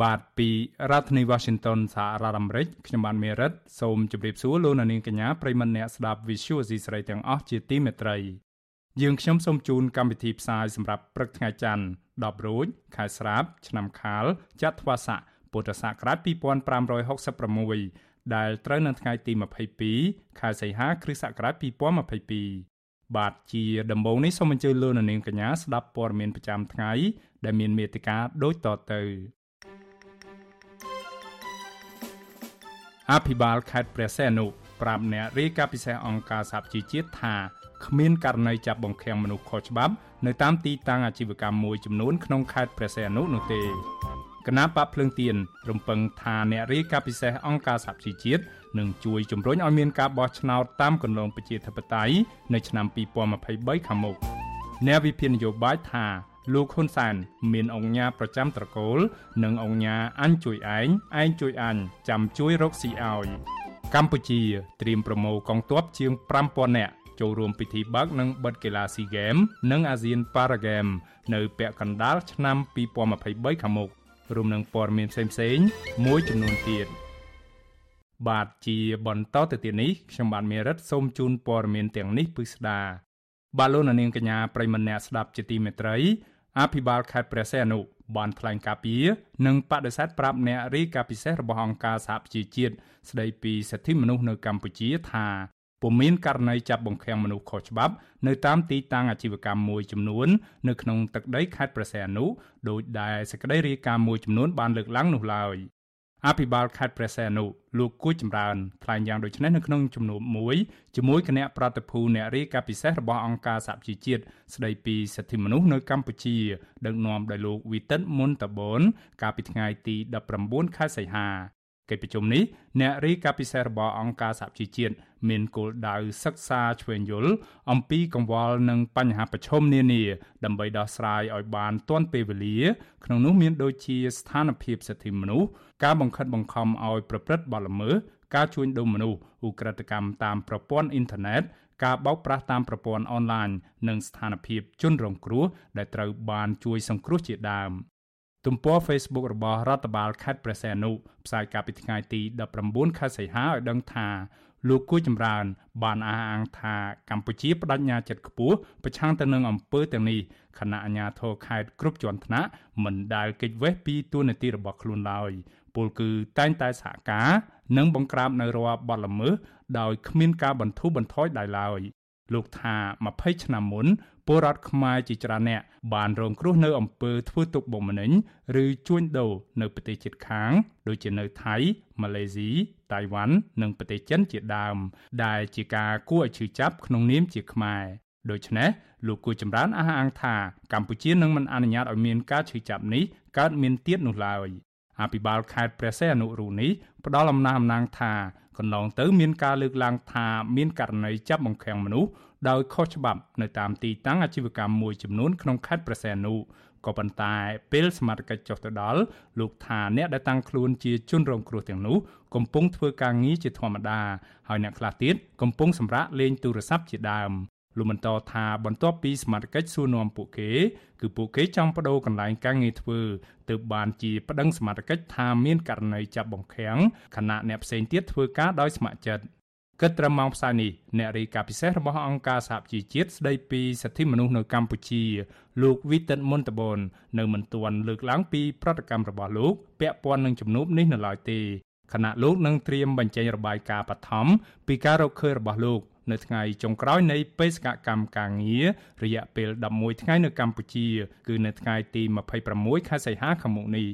បាទពីរដ្ឋធានី Washington សហរដ្ឋអាមេរិកខ្ញុំបានមេរិតសូមជម្រាបសួរលោកអ្នកនាងកញ្ញាប្រិមមអ្នកស្ដាប់ Vithu Azisari ទាំងអស់ជាទីមេត្រីយើងខ្ញុំសូមជូនកម្មវិធីផ្សាយសម្រាប់ព្រឹកថ្ងៃច័ន្ទ10រោចខែស្រាប ឆ្នាំខាលចត្វាស័កពុទ្ធសករាជ2566ដែលត្រូវនៅថ្ងៃទី22ខែសីហាគ្រិស្តសករាជ2022បាទជាដំបូងនេះសូមអញ្ជើញលោកនាងកញ្ញាស្ដាប់ព័ត៌មានប្រចាំថ្ងៃដែលមានមេត្តាដូចតទៅ អភិបាលខេត្តព្រះសីហនុប្រាប់អ្នករាយការណ៍ពិសេសអង្គការសហជីវជាតិថាគ្មានករណីចាប់បង្ខាំងមនុស្សខុសច្បាប់នៅតាមទីតាំងអាជីវកម្មមួយចំនួនក្នុងខេត្តព្រះសីហនុនោះទេគណៈបកភ្លើងទៀនរំពឹងថាអ្នករាយការណ៍ពិសេសអង្គការសហជីវជាតិនឹងជួយជំរុញឲ្យមានការបោះឆ្នោតតាមគន្លងប្រជាធិបតេយ្យនៅឆ្នាំ2023ខាងមុខអ្នកវិភាគនយោបាយថា លោកហ៊ុនសែនមានអង្គញាប្រចាំត្រកូល និងអង្គញាអញជួយឯងឯងជួយអញចាំជួយរកស៊ីឲ្យកម្ពុជាត្រៀមប្រមូលកងទ័ពជាង5000នាក់ចូលរួមពិធីបើកនិងបិទកីឡាស៊ីហ្គេមនិងអាស៊ានប៉ារ៉ាហ្គេមនៅពាក់កណ្ដាលឆ្នាំ2023ខាងមុខរួមនឹងព័ត៌មានផ្សេងៗមួយចំនួនទៀតបាទជាបន្តទៅទៀតនេះខ្ញុំបាទមេរិតសូមជូនព័ត៌មានទាំងនេះពិស្ដាបាទលោកនាងកញ្ញាប្រិមម្នាក់ស្ដាប់ជាទីមេត្រី អភិបាលខេត្តព្រះសីហនុបានថ្លែងការពីនិងបដិសេធប្រាប់អ្នករាយការណ៍ពិសេសរបស់អង្គការសហប្រជាជាតិស្ដីពីសិទ្ធិមនុស្សនៅកម្ពុជាថាពុំមានករណីចាប់បង្ខាំងមនុស្សខុសច្បាប់នៅតាមទីតាំងអាជីវកម្មមួយចំនួននៅក្នុងទឹកដីខេត្តព្រះសីហនុដោយដែលសេចក្តីរាយការណ៍មួយចំនួនបានលើកឡើងនោះឡើយ អភិបាលខេត្តព្រះសីហនុលោកគួចចម្រើនថ្លែងយ៉ាងដូចនេះនៅក្នុងជំនួបមួយជាមួយគណៈប្រតិភូអ្នករាយការណ៍ពិសេសរបស់អង្គការសហជីវជាតិស្ដីពីសិទ្ធិមនុស្សនៅកម្ពុជាដឹកនាំដោយលោកវីតិនមុនតាបូនកាលពីថ្ងៃទី19ខែសីហា កិច្ចប្រជុំនេះអ្នករាយការណ៍ពិសេសរបស់អង្គការសហជីវជាតិមានគោលដៅសិក្សាឆ្វេងយល់អំពីកង្វល់និងបញ្ហាប្រឈមនានាដើម្បីដោះស្រាយឲ្យបានទាន់ពេលវេលា ក្នុងនោះមានដូចជាស្ថានភាពសិទ្ធិមនុស្សការបង្ខិតបង្ខំឲ្យប្រព្រឹត្តបទល្មើសការជួញដូរមនុស្សឧក្រិដ្ឋកម្មតាមប្រព័ន្ធអ៊ីនធឺណិតការបោកប្រាស់តាមប្រព័ន្ធអនឡាញនិងស្ថានភាពជនរងគ្រោះដែលត្រូវបានជួយសង្គ្រោះជាដើម ទំព័រ Facebook របស់រដ្ឋបាលខេត្តព្រះសីហនុផ្សាយកាលពីថ្ងៃទី19ខែសីហាឲ្យដឹងថាលោកគួយចម្រើន បានអះអាងថាកម្ពុជាបដិញ្ញាចិត្តខ្ពស់ប្រឆាំងទៅនឹងអំពើទាំងនេះខណៈអាជ្ញាធរខេត្តគ្រប់ជាន់ថ្នាក់មិនដែលគេចវេះពីទួលនីតិរបស់ខ្លួនឡើយពលគឺតែងតែសហការនិងបង្ក្រាបនៅរាល់បទល្មើសដោយគ្មានការបន្ធូរបន្ថយដែរឡើយលោកថា20ឆ្នាំមុន ពលរដ្ឋខ្មែរជាច្រើនអ្នកបានរងគ្រោះនៅអំពើធ្វើទុកបុកម្នេញឬជួញដូរនៅប្រទេសជិតខាង ដូចជានៅថៃម៉ាឡេស៊ីតៃវ៉ាន់និងប្រទេសចិនជាដើម ដែលជាការគួរឲ្យឈឺចាប់ក្នុងនាមជាខ្មែរដូច្នេះលោកគួរចម្រើនអះអាងថាកម្ពុជានឹងមិនអនុញ្ញាតឲ្យមានការឈឺចាប់នេះកើតមានទៀតនោះឡើយអភិបាលខេត្តព្រះសីហនុរូនេះផ្ដល់អំណះអំណាងថា កន្លងទៅមានការលើកឡើងថាមានករណីចាប់បង្ខាំងមនុស្សដោយខុសច្បាប់នៅតាមទីតាំងអាជីវកម្មមួយចំនួនក្នុងខេត្តព្រះសីហនុក៏ប៉ុន្តែពេលសមត្ថកិច្ចចុះទៅដល់លោកថាអ្នកដែលតាំងខ្លួនជាជនរងគ្រោះទាំងនោះកំពុងធ្វើការងារជាធម្មតាហើយអ្នកខ្លះទៀតកំពុងសម្រាកលេងទូរស័ព្ទជាដើម លោកបន្តថាបន្ទាប់ពីសមត្ថកិច្ចសួរនាំពួកគេ គឺពួកគេចង់បដូរកន្លែងការងារធ្វើទើបបានជាប្តឹងសមត្ថកិច្ចថាមានករណីចាប់បង្ខាំងខណៈអ្នកផ្សេងទៀតធ្វើការដោយស្ម័គ្រចិត្តគិតត្រឹមម៉ោងផ្សាយនេះអ្នករាយការណ៍ពិសេសរបស់អង្គការសហជីវជាតិស្ដីពីសិទ្ធិមនុស្សនៅកម្ពុជា លោកវីតិនមុនតបននៅមិនទាន់លើកឡើងពីប្រតិកម្មរបស់លោកពាក់ព័ន្ធនឹងជំនួបនេះនៅឡើយទេខណៈលោកនឹងត្រៀមបញ្ចេញរបាយការណ៍បឋមពីការរកឃើញរបស់លោក នៅថ្ងៃចុងក្រោយនៃបេសកកម្មការងាររយៈពេល11ថ្ងៃនៅកម្ពុជា គឺនៅថ្ងៃទី26ខែសីហាខាងមុខនេះ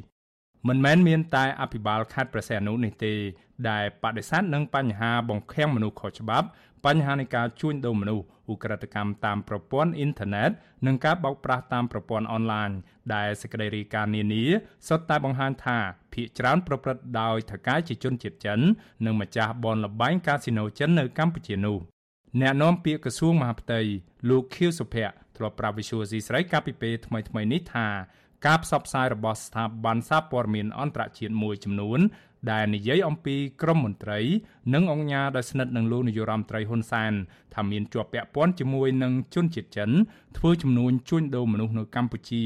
មិនមែនមានតែអភិបាលខេត្តព្រះសីហនុនេះទេ ដែលបដិសេធនឹងបញ្ហាបង្ខាំងមនុស្សខុសច្បាប់បញ្ហានៃការជួញដូរមនុស្សឧក្រិដ្ឋកម្មតាមប្រព័ន្ធអ៊ីនធឺណិតនិងការបោកប្រាស់តាមប្រព័ន្ធអនឡាញដែលសេចក្តីរាយការណ៍នានាសុទ្ធតែបង្ហាញថាភាគច្រើនប្រព្រឹត្តដោយថៅកែជាជនជាតិចិន និងម្ចាស់បនលបែងកាស៊ីណូចិននៅកម្ពុជានោះ អ្នកនាំពាក្យក្រសួងមហាផ្ទៃលោកខៀវសុភ័ក្រធ្លាប់ប្រាប់វិសុយស៊ីស្រីកាលពីពេលថ្មីៗនេះថាការផ្សព្វផ្សាយរបស់ស្ថាប័នសារព័ត៌មានអន្តរជាតិមួយចំនួន ដែលនិយាយអំពីក្រមមន្ត្រី និងអង្គការដែលស្និទ្ធនឹងលោកនាយរដ្ឋមន្ត្រីហ៊ុនសែនថាមានជាប់ពាក់ព័ន្ធជាមួយនឹងជនជាតិចិនធ្វើចំនួនជួញដូរមនុស្សនៅកម្ពុជា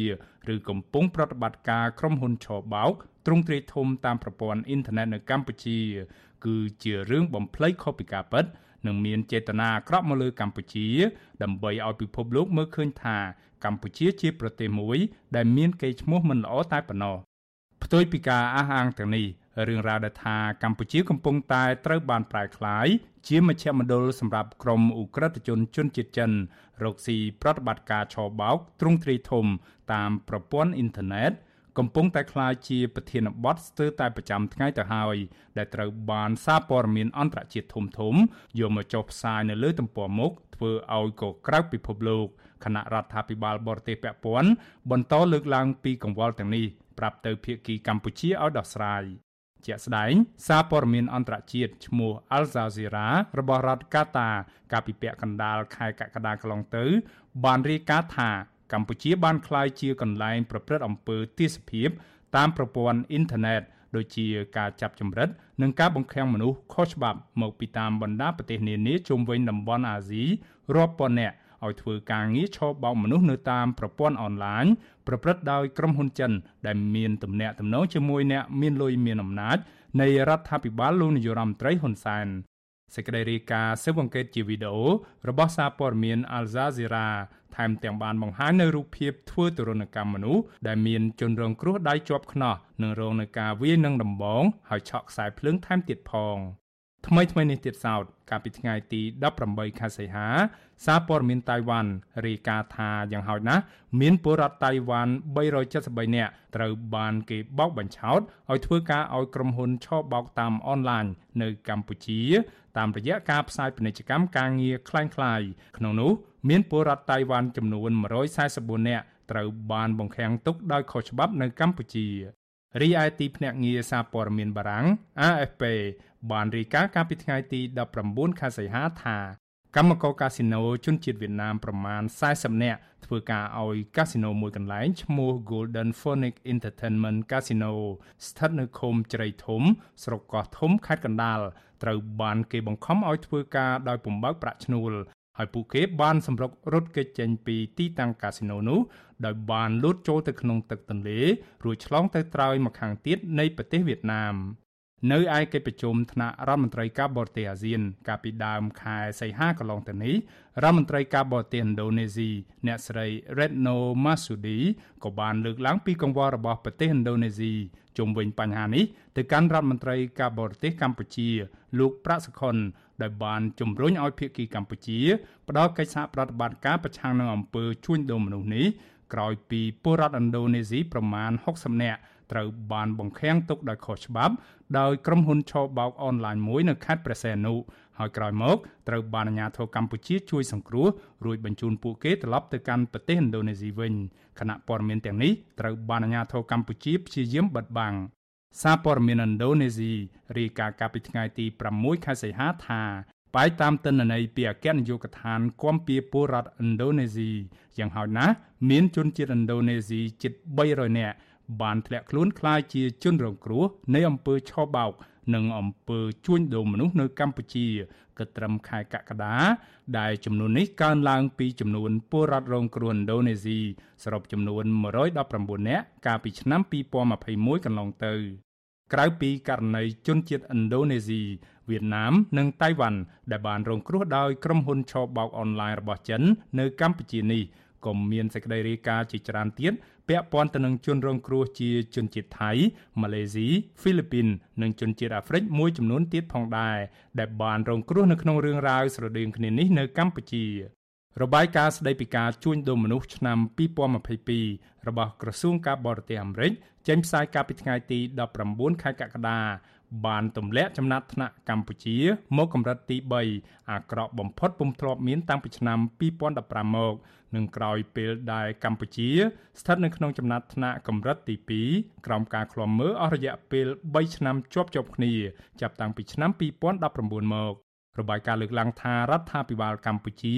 ឬកំពុងប្រតិបត្តិការក្រុមហ៊ុនឆបោកទ្រង់ទ្រាយធំតាមប្រព័ន្ធអ៊ីនធឺណិតនៅកម្ពុជា គឺជារឿងបំភ្លៃខុសពីការពិត និងមានចេតនាអាក្រក់មកលើកម្ពុជា ដើម្បីឲ្យពិភពលោកមើលឃើញថាកម្ពុជាជាប្រទេសមួយដែលមានកេរ្តិ៍ឈ្មោះមិនល្អតែប៉ុណ្ណោះផ្ទុយពីការអះអាងទាំងនេះរឿងរ៉ាវដែលថាកម្ពុជាកំពុងតែត្រូវបានប្រែក្លាយជាមជ្ឈមណ្ឌលសម្រាប់ក្រុមអ ுக ្រិតជនជនជាតិចិនរកស៊ីប្រតិបត្តិការឆបោកទ្រង់ទ្រាយធំតាមប្រព័ន្ធអ៊ីនធឺណិត កំពុងតែក្លាយជាប្រធានបទស្ទើរតែប្រចាំថ្ងៃទៅហើយដែលត្រូវបានសារព័ត៌មានអន្តរជាតិធំៗយកមកចុះផ្សាយនៅលើទំព័រមុខធ្វើឲ្យកក្រៅពិភពលោកគណៈរដ្ឋាភិបាលបរទេសពាក់ព័ន្ធបន្តលើកឡើងពីកង្វល់ទាំងនេះប្រាប់ទៅភាគីកម្ពុជាឲ្យដោះស្រាយជាក់ស្ដែងសារព័ត៌មានអន្តរជាតិឈ្មោះ Al Jazeera របស់រដ្ឋកាតាកាលពីពាក់កណ្ដាលខែកក្កដាកន្លងទៅ បានរាយការណ៍ថា កម្ពុជាបានក្លាយជាកន្លែងប្រព្រឹត្តអំពើទាសភាពតាមប្រព័ន្ធអ៊ីនធឺណិតដូចជាការចាប់ចម្រិតនិងការបង្ខាំងមនុស្សខុសច្បាប់មកពីតាមបណ្ដាប្រទេសនានាជុំវិញតំបន់អាស៊ីរាប់ពាន់នាក់ឲ្យធ្វើការងារឆបោកមនុស្សនៅតាមប្រព័ន្ធអនឡាញប្រព្រឹត្តដោយក្រុមហ៊ុនចិន ដែលមានទំនាក់ទំនងជាមួយអ្នកមានលុយមានអំណាចនៃរដ្ឋាភិបាលលោកនាយរដ្ឋមន្ត្រីហ៊ុនសែនសេចក្តីរាយការណ៍ស៊ើបអង្កេតជាវីដេអូរបស់សារព័ត៌មាន Al Jazeera ថែមទាំងបានបង្ហាញនៅរូបភាពធ្វើទរណកម្មមនុស្សដែលមានជនរងគ្រោះដៃជាប់ខ្នោះនិងរងនឹងការវាយនឹងដំបងហើយឆក់ខ្សែភ្លើងថែមទៀតផង។ថ្មីថ្មីនេះទៀតសោតកាលពីថ្ងៃទី18ខែសីហាសារព័ត៌មានតៃវ៉ាន់រាយការណ៍ថាយ៉ាងហោចណាស់មានពលរដ្ឋតៃវ៉ាន់373នាក់ត្រូវបានគេបោកបញ្ឆោតឲ្យធ្វើការឲ្យក្រុមហ៊ុនឆបោកតាមអនឡាញនៅកម្ពុជា តាមរយៈការផ្សាយពាណិជ្ជកម្មការងារคล้ายៗក្នុងនោះមានពលរដ្ឋតៃវ៉ាន់ចំនួន144នាក់ត្រូវបានបង្ខាំងទុកដោយខុសច្បាប់នៅកម្ពុជារីឯទីភ្នាក់ងារសារព័ត៌មានបារាំង AFP បានរាយការណ៍កាលពីថ្ងៃទី19ខែសីហាថាកម្មករកាស៊ីណូជនជាតិវៀតណាមប្រមាណ40នាក់ធ្វើការឲ្យកាស៊ីណូមួយកន្លែងឈ្មោះ Golden Phoenix Entertainment Casino ស្ថិតនៅឃុំជ្រៃធំស្រុកកោះធំខេត្តកណ្ដាល ត្រូវបានគេបង្ខំឲ្យធ្វើការដោយពំបើកប្រាក់ឈ្នួលហើយពួកគេបានសម្រុករត់គេចចេញពីទីតាំងកាស៊ីណូនោះដោយបានលូតចូលទៅក្នុងទឹកទន្លេរួចឆ្លងទៅត្រើយម្ខាងទៀតនៃប្រទេសវៀតណាមនៅឯកិច្ចប្រជុំថ្នាក់រដ្ឋមន្ត្រីការបរទេសអាស៊ាន កាលពីដើមខែសីហាកន្លងទៅនេះរដ្ឋមន្ត្រីការបរទេសឥណ្ឌូនេស៊ីអ្នកស្រី Retno Marsudi ក៏បានលើកឡើងពីកង្វល់របស់ប្រទេសឥណ្ឌូនេស៊ី ជុំវិញបញ្ហានេះទៅកាន់រដ្ឋមន្ត្រីការបរទេសកម្ពុជា លោកប្រាក់សុខុនដោយបានជំរុញឲ្យភាគីកម្ពុជាផ្ដល់កិច្ចសហប្រតិបត្តិការប្រឆាំងនឹងអំពើជួញដូរមនុស្សនេះក្រោយពីពលរដ្ឋឥណ្ឌូនេស៊ីប្រមាណ60នាក់ត្រូវបានបង្ខាំងទុកដោយខុសច្បាប់ដោយក្រុមហ៊ុនឆបោកអនឡាញមួយនៅខេត្តព្រះសីហនុ ហើយក្រោយមកត្រូវបានអាជ្ញាធរកម្ពុជាជួយសង្គ្រោះរួចបញ្ជូនពួកគេត្រឡប់ទៅកាន់ប្រទេសឥណ្ឌូនេស៊ីវិញគណៈព័ត៌មានទាំងនេះត្រូវបានអាជ្ញាធរកម្ពុជាព្យាយាមបិទបាំងសារព័ត៌មានឥណ្ឌូនេស៊ីរាយការណ៍កាលពីថ្ងៃទី6ខែសីហាថាបាយតាមទិន្នន័យពីអគ្គនាយកដ្ឋានគាំពៀពលរដ្ឋឥណ្ឌូនេស៊ីយ៉ាងហោចណាស់មានជនជាតិឥណ្ឌូនេស៊ីជិត300នាក់បានធ្លាក់ខ្លួនក្លាយជាជនរងគ្រោះនៃអំពើឆបោក និងអំពើជួញដូរមនុស្សនៅកម្ពុជាគិតត្រឹមខែកក្កដាដែលចំនួននេះកើនឡើងពីចំនួនពលរដ្ឋរងគ្រោះឥណ្ឌូនេស៊ីសរុបចំនួន119នាក់កាលពីឆ្នាំ2021កន្លងទៅក្រៅពីករណីជនជាតិឥណ្ឌូនេស៊ីវៀតណាមនិងតៃវ៉ាន់ដែលបានរងគ្រោះដោយក្រុមហ៊ុនឆបោកអនឡាញរបស់ចិននៅកម្ពុជានេះ ក៏មានសេចក្តីរាយការណ៍ជាច្រើនទៀតពាក់ព័ន្ធទៅនឹងជនរងគ្រោះជាជនជាតិថៃម៉ាឡេស៊ីហ្វីលីពីននិងជនជាតិអាហ្វ្រិកមួយចំនួនទៀតផងដែរដែលបានរងគ្រោះនៅក្នុងរឿងរ៉ាវស្រដៀងគ្នានេះនៅកម្ពុជារបាយការណ៍ស្តីពីការជួញដូរមនុស្សឆ្នាំ2022របស់ក្រសួងការបរទេសអាមេរិកចេញផ្សាយកាលពីថ្ងៃទី19ខែកក្កដាបានទម្លាក់ចំណាត់ថ្នាក់កម្ពុជាមកកម្រិតទី3អាក្រក់បំផុតពុំធ្លាប់មានតាំងពីឆ្នាំ2015មក និងក្រោយពេលដែលកម្ពុជាស្ថិតនៅក្នុងចំណាត់ថ្នាក់កម្រិតទី2ក្រោមការឃ្លាំមើលអស់រយៈពេល3ឆ្នាំជាប់ជាប់គ្នាចាប់តាំងពីឆ្នាំ2019មករបាយការណ៍លើកឡើងថារដ្ឋាភិបាលកម្ពុជា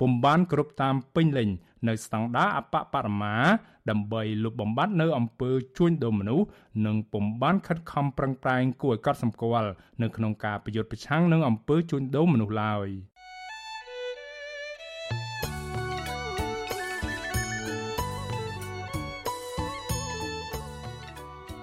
ពុំបានគ្រប់តាមពេញលេញនៅស្តង់ដារអបបរមា ដើម្បីលុបបំបាត់នៅអំពើជួញដូរមនុស្សនិងពុំបានខិតខំប្រឹងប្រែងគួរឲ្យកត់សម្គាល់នៅក្នុងការប្រយុទ្ធប្រឆាំងនឹងអំពើជួញដូរមនុស្សឡើយ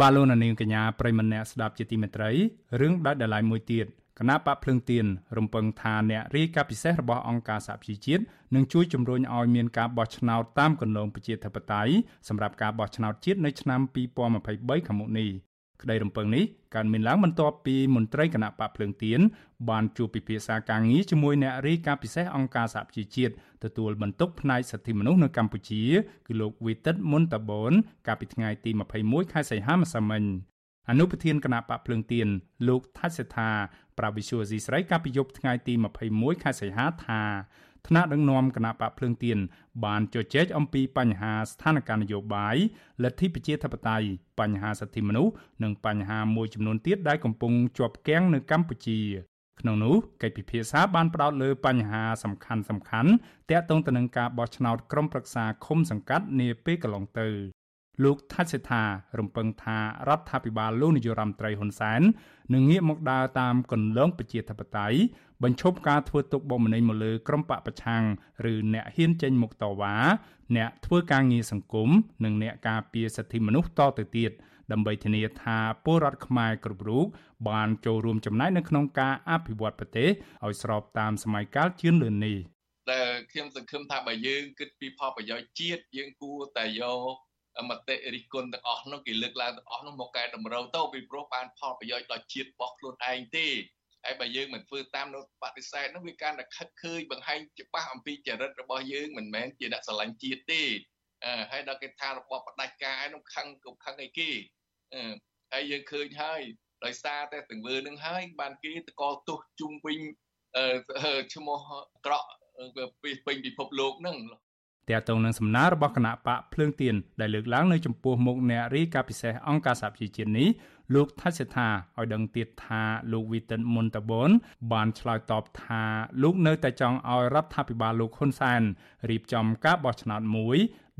បាឡូណានាងកញ្ញាប្រិមម្នាក់ស្ដាប់ជាទីមេត្រីរឿងដាច់ដライមួយទៀតគណៈបកភ្លើងទៀនរំពឹងថាអ្នករាយការណ៍ពិសេសរបស់អង្គការសហប្រជាជាតិនឹងជួយជំរុញឲ្យមានការបោះឆ្នោតតាមគន្លងប្រជាធិបតេយ្យសម្រាប់ការបោះឆ្នោតជាតិនៅឆ្នាំ2023ខាងមុខនេះ ក្តីរំពឹងនេះកើតមានឡើងបន្ទាប់ពីមន្ត្រីគណៈបកភ្លើងទៀនបានជួបពិភាក្សាការងារជាមួយអ្នករាយការណ៍ពិសេសអង្គការសហប្រជាជាតិទទួលបន្ទុកផ្នែកសិទ្ធិមនុស្សនៅកម្ពុជាគឺលោកវីតិតមុនតាបូនកាលពីថ្ងៃទី21ខែសីហាម្សិលមិញអនុប្រធានគណៈបកភ្លើងទៀនលោកថាច់សេថាប្រាវិសុយស៊ីស្រីកាលពីយប់ថ្ងៃទី21ខែសីហាថា ថ្នាក់ដឹកនាំគណៈបកភ្លើងទៀនបានជជែកអំពីបញ្ហាស្ថានភាពនយោបាយលទ្ធិប្រជាធិបតេយ្យបញ្ហាសិទ្ធិមនុស្សនិងបញ្ហាមួយចំនួនទៀតដែលកំពុងជាប់គាំងនៅកម្ពុជាក្នុងនោះកិច្ចពិភាក្សាបានផ្ដោតលើបញ្ហាសំខាន់សំខាន់ទាក់ទងទៅនឹងការបោះឆ្នោតក្រុមប្រឹក្សាឃុំសង្កាត់នាពេលកន្លងទៅ លោកថាច់សេថារំពឹងថារដ្ឋាភិបាលលោកនាយរដ្ឋមន្ត្រីហ៊ុនសែននឹងងាកមកដើរតាមគន្លងប្រជាធិបតេយ្យបញ្ឈប់ការធ្វើទុកបុកម្នេញមកលើក្រុមបកប្រឆាំងឬអ្នកហ៊ានចេញមុខតវ៉ាអ្នកធ្វើការងារសង្គមនិងអ្នកការពារសិទ្ធិមនុស្សតទៅទៀតដើម្បីធានាថាពលរដ្ឋខ្មែរគ្រប់រូបបានចូលរួមចំណែកនៅក្នុងការអភិវឌ្ឍប្រទេសឲ្យស្របតាមសម័យកាលជឿនលឿននេះដែលខ្ញុំសង្ឃឹមថាបើយើងគិតពីផលប្រយោជន៍ជាតិយើងគួរតែយក មតិរិះគន់ទាំងអស់នោះគេលើកឡើងទាំងអស់នោះមកកែតម្រូវទៅពីព្រោះបានផលប្រយោជន៍ដល់ជាតិរបស់ខ្លួនឯងទេហើយបើយើងមិនធ្វើតាមនោះបដិសេធនោះវាកាន់តែខិតឃើញបង្ហាញច្បាស់អំពីចរិតរបស់យើងមិនមែនជាអ្នកស្រឡាញ់ជាតិទេអឺហើយដល់គេថារបបផ្ដាច់ការឯនោះខឹងក៏ខឹងអីគេអឺហើយយើងឃើញហើយដោយសារតែទង្វើនឹងហើយបានគេតកទោសជុំវិញអឺឈ្មោះក្រក់ពេញពិភពលោកហ្នឹង តើតងនឹងសំណើរបស់គណៈបកភ្លើងទៀនដែលលើកឡើងនៅចំពោះមុខអ្នករីកាពិសេសអង្គការសហប្រជាជាតិនេះលោកថាច់សេថាឲ្យដឹងទៀតថាលោកវីតិនមុនតាបូនបានឆ្លើយតបថាលោកនៅតែចង់ឲ្យរដ្ឋាភិបាលលោកហ៊ុនសែនរៀបចំការបោះឆ្នោតមួយ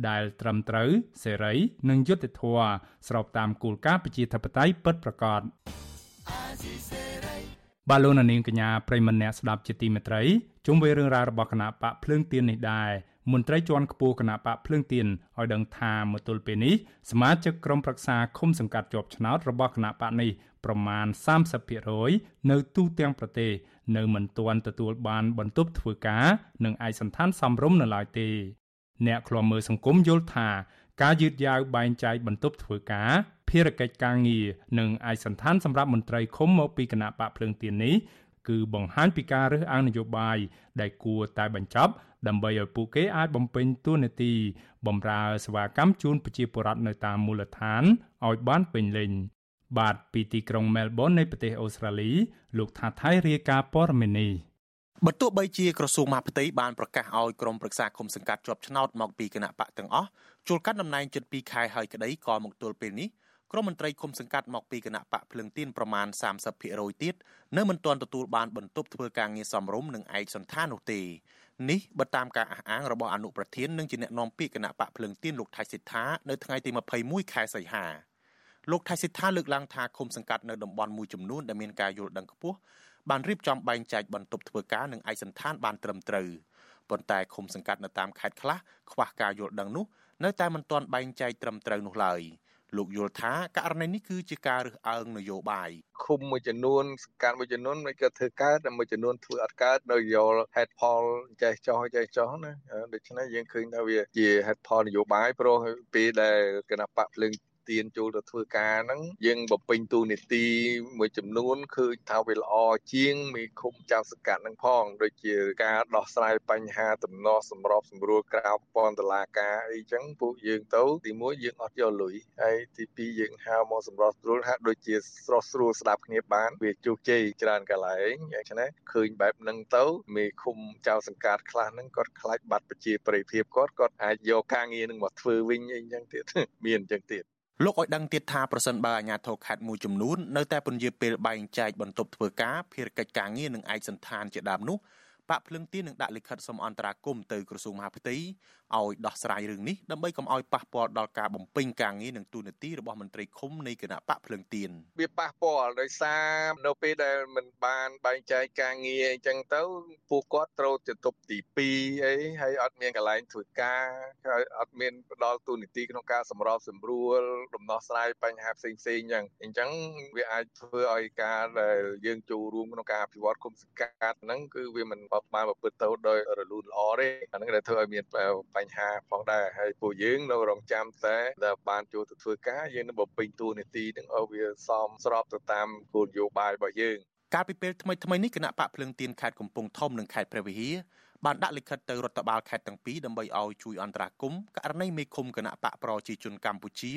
ដែលត្រឹមត្រូវសេរីនិងយុត្តិធម៌ស្របតាមគោលការណ៍ប្រជាធិបតេយ្យពិតប្រាកដបាឡូណានីងកញ្ញាប្រិមម្នាក់ស្ដាប់ជាទីមេត្រីជុំវិញរឿងរ៉ាវរបស់គណៈបកភ្លើងទៀននេះដែរ មន្ត្រីជាន់ខ្ពស់គណៈបកភ្លើងទៀនឲ្យដឹងថាមកទល់ពេលនេះសមាជិកក្រុមប្រឹក្សាឃុំសង្កាត់ជាប់ឆ្នោតរបស់គណៈបកនេះប្រមាណ30%នៅទូទាំងប្រទេសនៅមិនទាន់ទទួលបានបន្ទប់ធ្វើការនិងឯកសណ្ឋានសមរម្យនៅឡើយទេ អ្នកឃ្លាំមើលសង្គមយល់ថាការយឺតយ៉ាវបែងចែកបន្ទប់ធ្វើការភារកិច្ចការងារនិងឯកសណ្ឋានសម្រាប់មន្ត្រីឃុំមកពីគណៈបកភ្លើងទៀននេះគឺបង្ហាញពីការរើសអើងនយោបាយដែលគួរតែបញ្ចប់ ដើម្បីឲ្យពួកគេអាចបំពេញតួនាទីបម្រើសេវាកម្មជូនប្រជាពលរដ្ឋនៅតាមមូលដ្ឋានឲ្យបានពេញលេញបាទពីទីក្រុងមែលប៊ននៃប្រទេសអូស្ត្រាលី លោកថាថៃរាយការណ៍ព័ត៌មាននេះបើទោះបីជាក្រសួងមហាផ្ទៃបានប្រកាសឲ្យក្រុមប្រឹក្សាគុំសង្កាត់ជាប់ឆ្នោតមកពីគណៈបកទាំងអស់ជួលកាត់តំណែងជិត2ខែហើយក្តីក៏មកទល់ពេលនេះក្រុមមន្ត្រីគុំសង្កាត់មកពីគណៈបកភ្លឹងទៀនប្រមាណ30%ទៀតនៅមិនទាន់ទទួលបានបន្ទប់ធ្វើការងារសមរម្យនិងឯកសន្តាននោះទេ នេះបើតាមការអះអាងរបស់អនុប្រធាននិងជាអ្នកនាំពាក្យគណៈបកភ្លឹងទៀនលោកថៃសិដ្ឋានៅថ្ងៃទី21ខែសីហាលោកថៃសិដ្ឋាលើកឡើងថាគុំសង្កាត់នៅតំបន់មួយចំនួនដែលមានការយល់ដឹងខ្ពស់បានរៀបចំបែងចែកបន្ទប់ធ្វើការនិងឯកសន្តានបានត្រឹមត្រូវប៉ុន្តែឃុំសង្កាត់នៅតាមខេត្តខ្លះខ្វះការយល់ដឹងនោះនៅតែមិនទាន់បែងចែកត្រឹមត្រូវនោះឡើយ លោកយល់ថាករណីនេះគឺជាការរើសអើងនយោបាយឃុំមួយចំនួនសង្កាត់មួយចំនួនមិនក៏ធ្វើកើតតែមួយចំនួនធ្វើអត់កើតដោយយល់ហេតុផលចេះចោះចេះចោះណាដូច្នេះយើងឃើញថាវាជាហេតុផលនយោបាយព្រោះពេលដែលគណៈបកភ្លើង ទានចូលទៅធ្វើការហ្នឹងយើងបំពេញទូនីតិមួយចំនួនឃើញថាវាល្អជាងមេឃុំចៅសកាត់ហ្នឹងផងដូចជាការដោះស្រាយបញ្ហាទំនាស់សម្របសម្រួលក្រៅប្រព័ន្ធតុលាការអីចឹងពួកយើងទៅទីមួយយើងអត់យកលុយហើយទីពីរយើងហៅមកសម្របសម្រួលហាក់ដូចជាស្រស់ស្រួលស្ដាប់គ្នាបានវាជោគជ័យច្រើនកន្លែងយ៉ាងនេះឃើញបែបហ្នឹងទៅមេឃុំចៅសង្កាត់ខ្លះហ្នឹងគាត់ខ្លាចបាត់ប្រជាប្រិយភាពគាត់គាត់អាចយកការងារហ្នឹងមកធ្វើវិញអីចឹងទៀតមានអញ្ចឹងទៀត លោកឲ្យដឹងទៀតថាប្រសិនបើអាជ្ញាធរខេត្តមួយចំនួននៅតែពន្យាពេលបែងចែកបន្ទប់ធ្វើការភារកិច្ចការងារនិងឯកសន្តានជាដើមនោះ បាក់ភ្លឹងទីនឹងដាក់លិខិតសុំអន្តរាគមន៍ទៅក្រសួងមហាផ្ទៃឲ្យដោះស្រាយរឿងនេះដើម្បីកុំឲ្យប៉ះពាល់ដល់ការបំពេញការងារនិងទូនាទីរបស់មន្ត្រីឃុំនៃគណៈបកភ្លឹងទៀនវាប៉ះពាល់ដោយសារនៅពេលដែលមិនបានបែងចែកការងារអញ្ចឹងទៅពួកគាត់ត្រូវទៅទប់ទី2អីហើយអត់មានកន្លែងធ្វើការហើយអត់មានផ្ដល់ទូនាទីក្នុងការសម្របសម្រួលដំណោះស្រាយបញ្ហាផ្សេងផ្សេងអញ្ចឹងអញ្ចឹងវាអាចធ្វើឲ្យការដែលយើងចូលរួមក្នុងការអភិវឌ្ឍគុំសង្កាត់ហ្នឹងគឺវាមិនបានប្រព្រឹត្តទៅដោយរលូនល្អទេអាហ្នឹងដែលធ្វើឲ្យមានបញ្ហាផងដែរហើយពួកយើងនៅរងចាំតែដែលបានចូលទៅធ្វើការយើងនឹងបំពេញតួនាទីនឹងឲ្យវាសមស្របទៅតាមគោលនយោបាយរបស់យើងកាលពីពេលថ្មីថ្មីនេះគណៈបកភ្លឹងទៀនខេត្តកំពង់ធំនិងខេត្តព្រះវិហារបានដាក់លិខិតទៅរដ្ឋបាលខេត្តទាំងពីរដើម្បីឲ្យជួយអន្តរាគមន៍ករណីមេឃុំគណៈបកប្រជាជនកម្ពុជា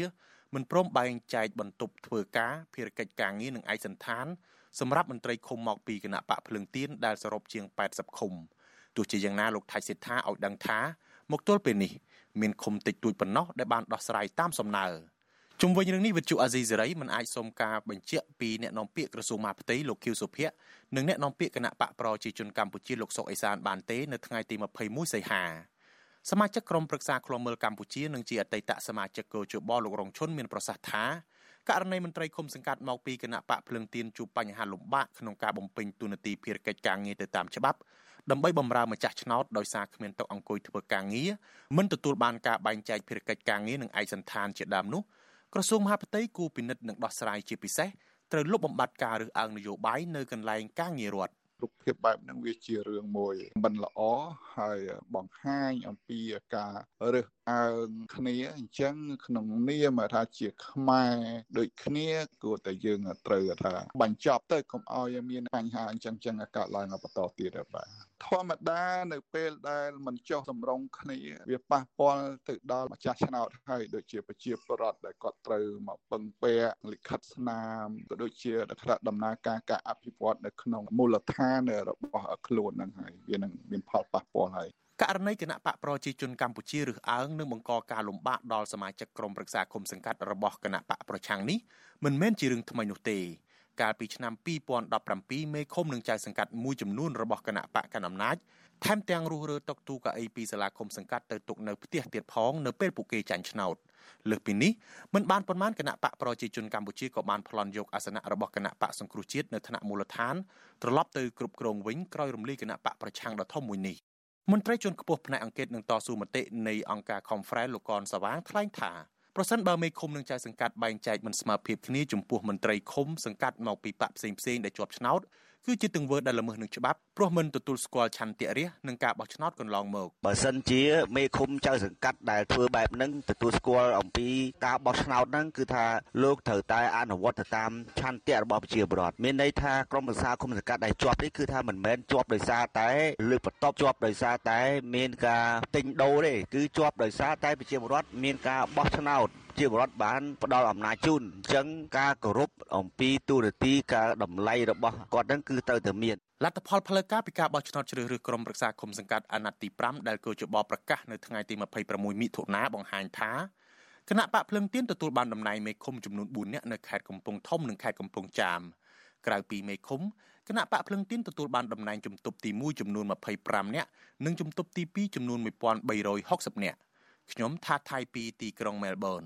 មិនព្រមបែងចែកបន្ទប់ធ្វើការភារកិច្ចការងារនិងឯកសន្តាន សម្រាប់មន្ត្រីឃុំមកពីគណៈបកភ្លឹងទៀនដែលសរុបជាង80ឃុំទោះជាយ៉ាងណាលោកថៃសិដ្ឋាឲ្យដឹងថាមកទល់ពេលនេះមានឃុំតិចតួចប៉ុណ្ណោះដែលបានដោះស្រាយតាមសំណើជុំវិញរឿងនេះវិទ្យុអាស៊ីសេរីមិនអាចសុំការបញ្ជាក់ពីអ្នកនាំពាក្យក្រសួងមហាផ្ទៃលោកខៀវសុភ័ក្រនិងអ្នកនាំពាក្យគណៈបកប្រជាជនកម្ពុជាលោកសុកអេសានបានទេនៅថ្ងៃទី21សីហាសមាជិកក្រុមប្រឹក្សាឃ្លាំមើលកម្ពុជានិងជាអតីតសមាជិកកោជបលោករងឈុនមានប្រសាសន៍ថា ករណីមន្ត្រីឃុំសង្កាត់មកពីគណៈបកភ្លឹងទៀនជួបបញ្ហាលំបាកក្នុងការបំពេញទូនាទីភារកិច្ចការងារទៅតាមច្បាប់ដើម្បីបម្រើម្ចាស់ឆ្នោតដោយសារគ្មានតុអង្គុយធ្វើការងារមិនទទួលបានការបែងចែកភារកិច្ចការងារនិងឯកសន្តានជាដើមនោះក្រសួងមហាផ្ទៃគូពិនិត្យនិងដោះស្រាយជាពិសេសត្រូវលុបបំបាត់ការរើសអើងនយោបាយនៅកន្លែងការងាររដ្ឋ រូបភាពបែបហ្នឹងវាជារឿងមួយមិនល្អហើយបង្ហាញអំពីការរើសអើងគ្នាអញ្ចឹងក្នុងនាមថាជាខ្មែរដូចគ្នាគួរតែយើងត្រូវថាបញ្ចប់ទៅកុំឲ្យមានបញ្ហាអញ្ចឹងចឹងកើតឡើងបន្តទៀតបាទ ធម្មតានៅពេលដែលមិនចុះសម្រុងគ្នាវាប៉ះពាល់ទៅដល់ម្ចាស់ឆ្នោតហើយដូចជាប្រជាពលរដ្ឋដែលគាត់ត្រូវមកពឹងពាក់លិខិតស្នាមក៏ដូចជាថ្នាក់ដំណើរការការអភិវឌ្ឍនៅក្នុងមូលដ្ឋានរបស់ខ្លួនហ្នឹងហើយវានឹងមានផលប៉ះពាល់ហើយករណីគណៈបកប្រជាជនកម្ពុជារើសអើងនឹងបង្កការលំបាកដល់សមាជិកក្រុមប្រឹក្សាគុំសង្កាត់របស់គណៈបកប្រឆាំងនេះមិនមែនជារឿងថ្មីនោះទេ កាលពីឆ្នាំ2017មេឃុំនឹងចៅសង្កាត់មួយចំនួនរបស់គណៈបកកណ្ដាលអំណាចថែមទាំងរុះរើតុកទូកៅអីពីសាលាឃុំសង្កាត់ទៅទុកនៅផ្ទះទៀតផងនៅពេលពួកគេចាញ់ឆ្នោតលើសពីនេះមិនបានប៉ុន្មានគណៈបកប្រជាជនកម្ពុជាក៏បានប្លន់យកអាសនៈរបស់គណៈបកសង្គ្រោះជាតិនៅថ្នាក់មូលដ្ឋានត្រឡប់ទៅគ្រប់គ្រងវិញក្រោយរំលាយគណៈបកប្រឆាំងដ៏ធំមួយនេះមន្ត្រីជាន់ខ្ពស់ផ្នែកអង្គការនឹងតស៊ូមតិនៃអង្គការ Conference លោកកនសវាងថ្លែងថា ប្រសិនបើមេឃុំនឹងចៅសង្កាត់បែងចែកមិនស្មើភាពគ្នាចំពោះមន្ត្រីឃុំសង្កាត់មកពីបកផ្សេងផ្សេងដែលជាប់ឆ្នោត គឺជាទង្វើដែលល្មើសនឹងច្បាប់ព្រោះមិនទទួលស្គាល់ឆន្ទៈរាស្ត្រនឹងការបោះឆ្នោតកន្លងមកបើសិនជាមេឃុំចៅសង្កាត់ដែលធ្វើបែបហ្នឹងទទួលស្គាល់អំពីការបោះឆ្នោតហ្នឹងគឺថាលោកត្រូវតែអនុវត្តទៅតាមឆន្ទៈរបស់ប្រជាពលរដ្ឋមានន័យថាក្រមប្រឹក្សាគុំសង្កាត់ដែលជាប់នេះគឺថាមិនមែនជាប់ដោយសារតែលើកបន្ទប់ជាប់ដោយសារតែមានការទិញដូរទេគឺជាប់ដោយសារតែប្រជាពលរដ្ឋមានការបោះឆ្នោត ជាបរដ្ឋបានផ្ដល់អំណាចជូនអញ្ចឹងការគោរពអំពីទូរទីការតម្លៃរបស់គាត់ហ្នឹងគឺត្រូវតែមានលទ្ធផលផ្លូវការពីការបោះឆ្នោតជ្រើសរើសក្រុមប្រឹក្សាគុំសង្កាត់អាណត្តិទី5ដែលកោជបប្រកាសនៅថ្ងៃទី26មិថុនាបង្ហាញថាគណៈបកភ្លឹងទៀនទទួលបានតំណែងមេឃុំចំនួន4នាក់នៅខេត្តកំពង់ធំនិងខេត្តកំពង់ចាមក្រៅពីមេឃុំគណៈបកភ្លឹងទៀនទទួលបានតំណែងជំទប់ទី1ចំនួន25នាក់និងជំទប់ទី2ចំនួន1360នាក់ ខ្ញុំថាថៃពីទីក្រុងមែលប៊ន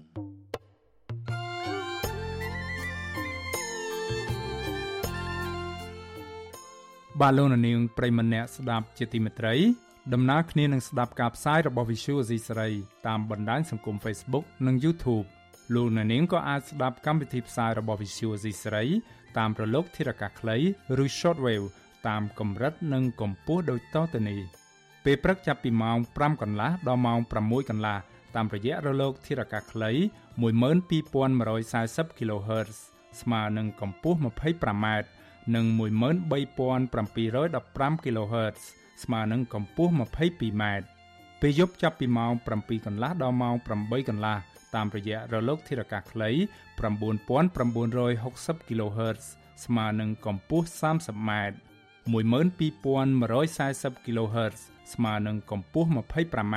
បាទលោកនាងប្រិមម្នាក់ស្ដាប់ជាទីមេត្រីដំណើរគ្នានឹងស្ដាប់ការផ្សាយរបស់ Visual Asia សេរីតាមបណ្ដាញសង្គម Facebook និង YouTube លោកអ្នកនាងក៏អាចស្ដាប់កម្មវិធីផ្សាយរបស់ Visual Asia សេរីតាមរលកធារកាសខ្លីឬ Shortwave តាមកម្រិតនិងកម្ពស់ដូចតទៅនេះ ពេលព្រឹកចាប់ពីម៉ោង5កន្លះដល់ម៉ោង6កន្លះតាមរយៈរលកធារកាសខ្លី12140 kHz ស្មើនឹងកម្ពស់ 25m និង13715 kHz ស្មើនឹងកម្ពស់ 22m ពេលយប់ចាប់ពីម៉ោង7កន្លះដល់ម៉ោង8កន្លះតាមរយៈរលកធារកាសខ្លី9960 kHz ស្មើនឹងកម្ពស់ 30m 12140 kHz ស្មើនឹងកម្ពស់ 25m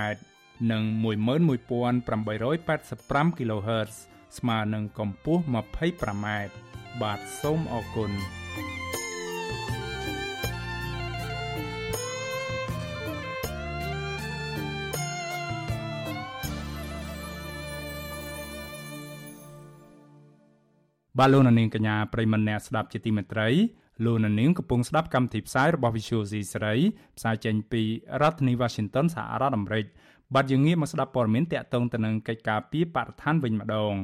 និង11885 kHz ស្មើនឹងកម្ពស់ 25m បាទសូមអរគុណបាទលោកនាងកញ្ញាប្រិមនៈស្ដាប់ជាទីមេត្រី លោកនាងកំពុងស្ដាប់កម្មវិធីផ្សាយរបស់ Visual C សេរីផ្សាយចេញពីរដ្ឋធានី Washington សហរដ្ឋអាមេរិកបាទយើងងាកមកស្ដាប់ព័ត៌មានតាក់ទងទៅនឹងកិច្ចការពីបរិស្ថានវិញម្ដង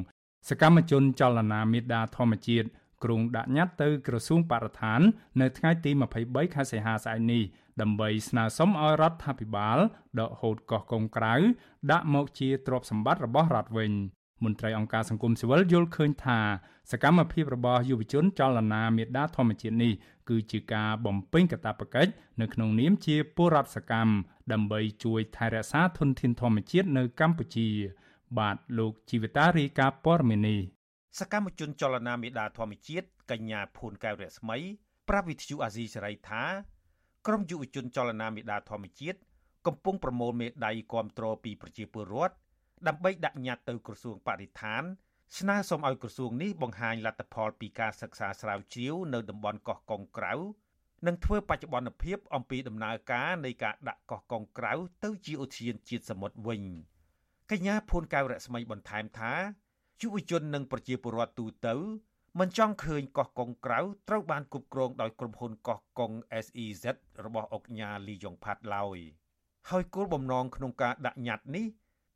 សកម្មជនចលនាមេដាធម្មជាតិក្រុងដាក់ញត្តិទៅក្រសួងបរិស្ថាន នៅថ្ងៃទី23ខែសីហាស្អែកនេះដើម្បីស្នើសុំឲ្យរដ្ឋាភិបាលដកហូតកោះកុងក្រៅដាក់មកជាទ្រព្យសម្បត្តិរបស់រដ្ឋវិញមន្ត្រីអង្គការសង្គមស៊ីវិលយល់ឃើញថា សកម្មភាពរបស់យុវជនចលនាមេដាធម្មជាតិនេះគឺជាការបំពេញកាតព្វកិច្ចនៅក្នុងនាមជាពលរដ្ឋសកម្មដើម្បីជួយថែរក្សាធនធានធម្មជាតិនៅកម្ពុជា បាទលោកជីវតារីកាព័រមេនីសកម្មជនចលនាមេដាធម្មជាតិកញ្ញាភួនកែវរស្មីប្រាប់វិទ្យុអាស៊ីសេរីថាក្រមយុវជនចលនាមេដាធម្មជាតិកំពុងប្រមូលមេដាយគាំទ្រពីប្រជាពលរដ្ឋដើម្បីដាក់ញត្តិទៅក្រសួងបរិស្ថាន ស្នើសុំឲ្យក្រសួងនេះបង្ហាញលទ្ធផលពីការសិក្សាស្រាវជ្រាវនៅតំបន់កោះកុងក្រៅនិងធ្វើបច្ចុប្បន្នភាពអំពីដំណើរការនៃការដាក់កោះកុងក្រៅទៅជាឧទ្យានជាតិសមុទ្រវិញកញ្ញាភួនកៅរស្មីបន្ថែមថាយុវជននិងប្រជាពលរដ្ឋទូទៅមិនចង់ឃើញកោះកុងក្រៅត្រូវបានគ្រប់គ្រងដោយក្រុមហ៊ុនកោះកុង SEZ របស់អុកញ៉ាលីយ៉ុងផាត់ឡើយហើយគោលបំណងក្នុងការដាក់ញត្តិនេះ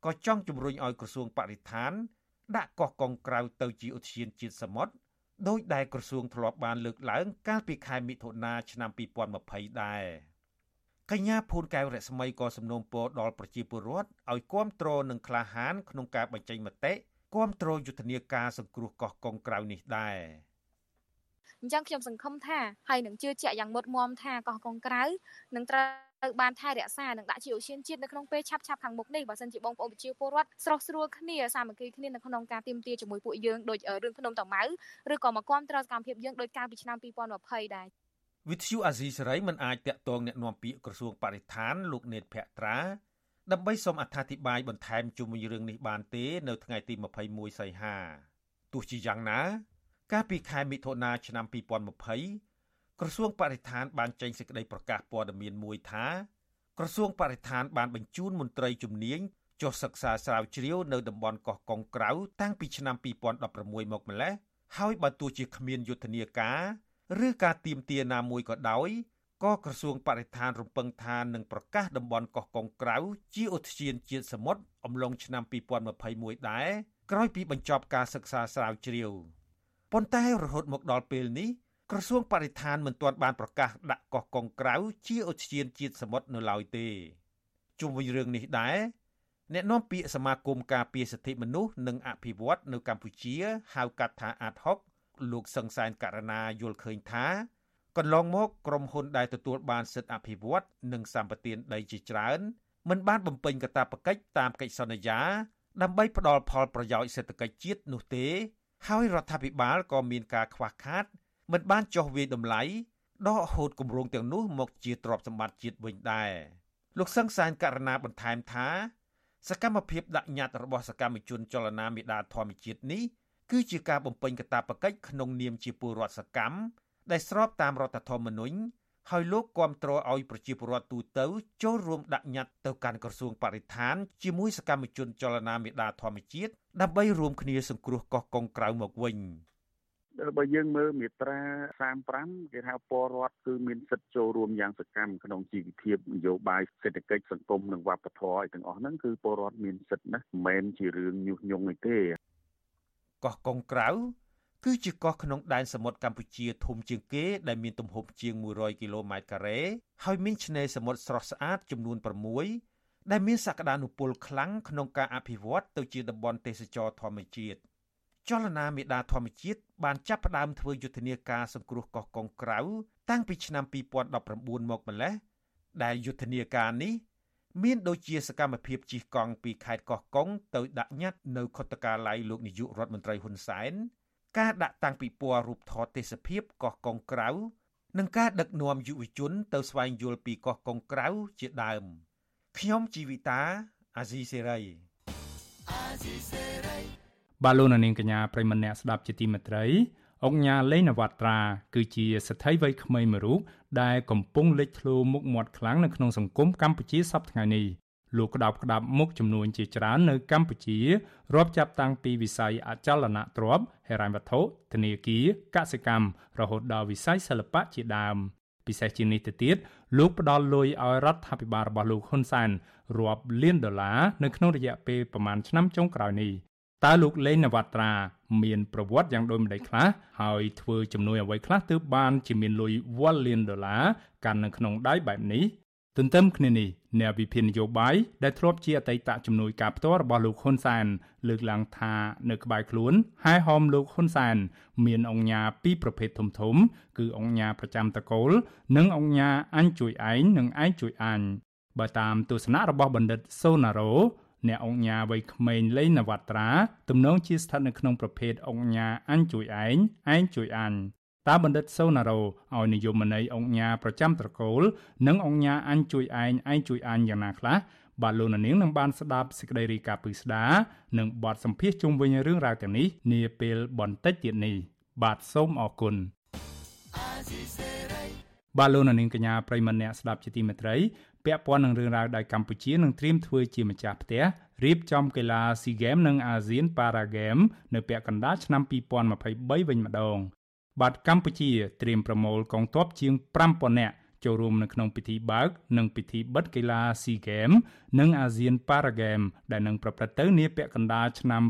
ក៏ចង់ជំរុញឲ្យក្រសួងបរិស្ថាន ដាក់កោះកុងក្រៅទៅជាឧទ្យានជាតិសមុទ្រដោយដែលក្រសួងធ្លាប់បានលើកឡើង កាលពីខែមិថុនាឆ្នាំ2020ដែរកញ្ញាភូនកែវរស្មីក៏សំណូមពរដល់ប្រជាពលរដ្ឋឲ្យគ្រប់គ្រងនិងក្លាហានក្នុងការបញ្ចេញមតិគ្រប់គ្រងយុទ្ធនាការសង្គ្រោះកោះកុងក្រៅនេះដែរអញ្ចឹងខ្ញុំសង្ឃឹមថាហើយនឹងជឿជាក់យ៉ាងមុតមមថាកោះកុងក្រៅនឹងត្រូវ ត្រូវបានថែរក្សានិងដាក់ជាឧស្សាហជាតិនៅក្នុងពេលឆាប់ឆាប់ខាងមុខនេះបើសិនជាបងប្អូនប្រជាពលរដ្ឋស្រស់ស្រួលគ្នាសាមគ្គីគ្នានៅក្នុងការទៀមទាជាមួយពួកយើងដូចរឿងភ្នំតាម៉ៅឬក៏មកគាំទ្រសកម្មភាពយើងដោយកាលពីឆ្នាំ2020ដែរវិទ្យុអាស៊ីសេរីមិនអាចតាក់ទងแนะនាំពាក្យក្រសួងបរិស្ថានលោកនេតភក្ត្រាដើម្បីសូមអត្ថាធិប្បាយបន្ថែមជុំវិញរឿងនេះបានទេនៅថ្ងៃទី21សីហាទោះជាយ៉ាងណា កាលពីខែមិថុនាឆ្នាំ2020 ក្រសួងបរិស្ថានបានចេញសេចក្តីប្រកាសព័ត៌មានមួយថាក្រសួងបរិស្ថានបានបញ្ជូនមន្ត្រីជំនាញចុះសិក្សាស្រាវជ្រាវនៅតំបន់កោះកុងក្រៅតាំងពីឆ្នាំ2016មកម្លេះហើយបើទោះជាគ្មានយុទ្ធនាការឬការទៀមទាណាមួយក៏ដោយក៏ក្រសួងបរិស្ថានរំពឹងថានឹងប្រកាសតំបន់កោះកុងក្រៅជាឧទ្យានជាតិសមុទ្រអំឡុងឆ្នាំ2021ដែរក្រោយពីបញ្ចប់ការសិក្សាស្រាវជ្រាវប៉ុន្តែរហូតមកដល់ពេលនេះ ក្រសួងបរិស្ថានមិនទាន់បានប្រកាសដាក់កោះកុងក្រៅជាឧទ្យានជាតិសមុទ្រនៅឡើយទេជុំវិញរឿងនេះដែរអ្នកនាំពាក្យសមាគមការពារសិទ្ធិមនុស្សនិងអភិវឌ្ឍនៅកម្ពុជាហៅកាត់ថាអាតហុកលោកសង្សានករណាយល់ឃើញថាកន្លងមកក្រុមហ៊ុនដែលទទួលបានសិទ្ធិអភិវឌ្ឍនិងសម្បត្តិដីជាច្រើនមិនបានបំពេញកាតព្វកិច្ចតាមកិច្ចសន្យា ដើម្បីផ្ដល់ផលប្រយោជន៍សេដ្ឋកិច្ចជាតិនោះទេ ហើយរដ្ឋាភិបាលក៏មានការខ្វះខាត មិនបានចោះវាយតម្លៃដកហូតគម្រោងទាំងនោះមកជាទ្រព្យសម្បត្តិជាតិវិញដែរលោកសឹងសានករណីបន្ថែមថា សកម្មភាពដាក់ញត្តិរបស់សកម្មជនចលនាមេដាធម្មជាតិនេះគឺជាការបំពេញកាតព្វកិច្ចក្នុងនាមជាពលរដ្ឋសកម្មដែលស្របតាមរដ្ឋធម្មនុញ្ញហើយលោកគាំទ្រឲ្យប្រជាពលរដ្ឋទូទៅចូលរួមដាក់ញត្តិទៅកាន់ក្រសួងបរិស្ថានជាមួយសកម្មជនចលនាមេដាធម្មជាតិដើម្បីរួមគ្នាសង្គ្រោះកោះកុងក្រៅមកវិញ បើយើងមើលមាត្រា35គេថាពលរដ្ឋគឺមានសិទ្ធិចូលរួមយ៉ាងសកម្មក្នុងជីវភាពនយោបាយសេដ្ឋកិច្ចសង្គមនិងវប្បធម៌ឲ្យទាំងអស់ហ្នឹងគឺពលរដ្ឋមានសិទ្ធិណាមិនមែនជារឿងញុះញង់អីទេកោះកុងក្រៅគឺជាកោះក្នុងដែនសមុទ្រកម្ពុជាធំជាងគេដែលមានទំហំជាង100គីឡូម៉ែត្រការ៉េហើយមានឆ្នេរសមុទ្រស្រស់ស្អាតចំនួន6ដែលមានសក្តានុពលខ្លាំងក្នុងការអភិវឌ្ឍទៅជាតំបន់ទេសចរធម្មជាតិ ចលនាមេដាធម្មជាតិបានចាប់ផ្ដើមធ្វើយុទ្ធនាការសង្គ្រោះកោះកុងក្រៅតាំងពីឆ្នាំ2019មកម្លេះដែលយុទ្ធនាការនេះមានដូចជាសកម្មភាពជិះកង់ពីខេត្តកោះកុងទៅដាក់ញត្តិនៅខុទ្ទកាល័យលោកនាយករដ្ឋមន្ត្រីហ៊ុនសែនការដាក់តាំងពិព័រណ៍រូបថតទេសភាពកោះកុងក្រៅនិងការដឹកនាំយុវជនទៅស្វែងយល់ពីកោះកុងក្រៅជាដើមខ្ញុំជីវិតាអាស៊ីសេរីអាស៊ីសេរី បាឡូណានាងកញ្ញាប្រិមម្នាក់ស្ដាប់ជាទីមេត្រីអង្គញាលេងនវត្រាគឺជាស្ត្រីវ័យក្មេងមួយរូបដែលកំពុងលេចធ្លោមុខមាត់ខ្លាំងនៅក្នុងសង្គមកម្ពុជាសប្តាហ៍ថ្ងៃនេះលោកក្តោបក្តាប់មុខចំនួនជាច្រើននៅកម្ពុជារាប់ចាប់តាំងពីវិស័យអចលនទ្រព្យហិរញ្ញវត្ថុធនាគារកសិកម្មរហូតដល់វិស័យសិល្បៈជាដើមពិសេសជាងនេះទៅទៀតលោកផ្ដល់លុយឲ្យរដ្ឋាភិបាលរបស់លោកហ៊ុនសែនរាប់លានដុល្លារនៅក្នុងរយៈពេលប្រមាណឆ្នាំចុងក្រោយនេះ តើលោកលេងនវត្រាមានប្រវត្តិយ៉ាងដូចម្តេចខ្លះហើយធ្វើជំនួយអ្វីខ្លះទើបបានជាមានលុយវ៉ាល់លានដុល្លារកាន់នៅក្នុងដៃបែបនេះទន្ទឹមគ្នានេះអ្នកវិភាគនយោបាយដែលធ្លាប់ជាអតីតជំនួយការផ្ទាល់របស់លោកហ៊ុនសែនលើកឡើងថានៅក្បែរខ្លួនហែហោមលោកហ៊ុនសែនមានអង្គញាពីរប្រភេទធំធំ គឺអង្គញាប្រចាំតកូល និងអង្គញាអញជួយឯងនិងឯងជួយអញបើតាមទស្សនៈរបស់បណ្ឌិតសូណារ៉ូ អ្នកអង្គញាវ័យក្មេងលេងនវត្រាទំនងជាស្ថិតនៅក្នុងប្រភេទអង្គញាអញជួយឯងឯងជួយអញតើបណ្ឌិតសូណារ៉ូឲ្យនិយមន័យអង្គញាប្រចាំត្រកូល និងអង្គញាអញជួយឯងឯងជួយអញយ៉ាងណាខ្លះបាទលោកនាងនឹងបានស្ដាប់សេចក្តីរាយការណ៍ពឹស្ដានិងបទសម្ភាសជុំវិញរឿងរ៉ាវទាំងនេះនាពេលបន្តិចទៀតនេះបាទសូមអរគុណបាទលោកនាងកញ្ញាប្រិមម្នាក់ស្ដាប់ជាទីមេត្រី ពាក់ព័ន្ធនឹងរឿងរ៉ាវដែលកម្ពុជានឹងត្រៀមធ្វើជាម្ចាស់ផ្ទះរៀបចំកីឡា SEA Games និង ASEAN Para Games នៅពាក់កណ្ដាលឆ្នាំ2023វិញម្ដងបាទកម្ពុជាត្រៀមប្រមូលកងទ័ពជាង5000នាក់ចូលរួមនៅក្នុងពិធីបើក និងពិធីបិទកីឡា SEA Games និង ASEAN Para Games ដែលនឹងប្រព្រឹត្តទៅនាពាក់កណ្ដាលឆ្នាំ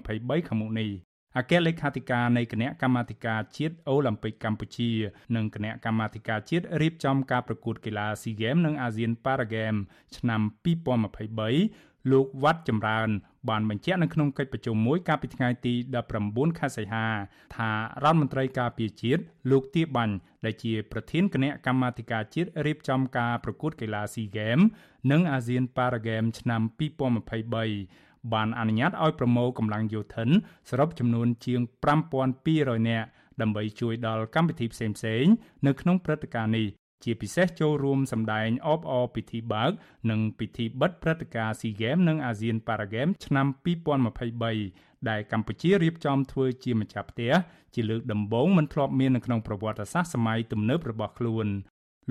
2023ខាងមុខនេះ អគ្គលេខាធិការនៃគណៈកម្មាធិការជាតិអូឡ িম্প ិកកម្ពុជានិងគណៈកម្មាធិការជាតិរៀបចំការប្រកួតកីឡា SEA Games និង ASEAN Para Games ឆ្នាំ2023លោកវត្តចម្រើន បានបញ្ជាក់នៅក្នុងកិច្ចប្រជុំមួយកាលពីថ្ងៃទី19ខែសីហាថារដ្ឋមន្ត្រីការពារជាតិលោកទាបាញ់ដែលជាប្រធានគណៈកម្មាធិការជាតិរៀបចំការប្រកួតកីឡា SEA Games និង ASEAN Para Games ឆ្នាំ2023 បានអនុញ្ញាតឲ្យប្រមូលកម្លាំងយោធិនសរុបចំនួនជាង5200នាក់ដើម្បីជួយដល់កម្មវិធីផ្សេងៗនៅក្នុងព្រឹត្តិការណ៍នេះជាពិសេសចូលរួមសម្ដែងអបអរពិធីបើក និងពិធីបិទព្រឹត្តិការណ៍ SEA Games និង ASEAN Para Games ឆ្នាំ2023ដែលកម្ពុជារៀបចំធ្វើជាម្ចាស់ផ្ទះជាលើកដំបូងមិនធ្លាប់មាននៅក្នុងប្រវត្តិសាស្ត្រសម័យទំនើបរបស់ខ្លួន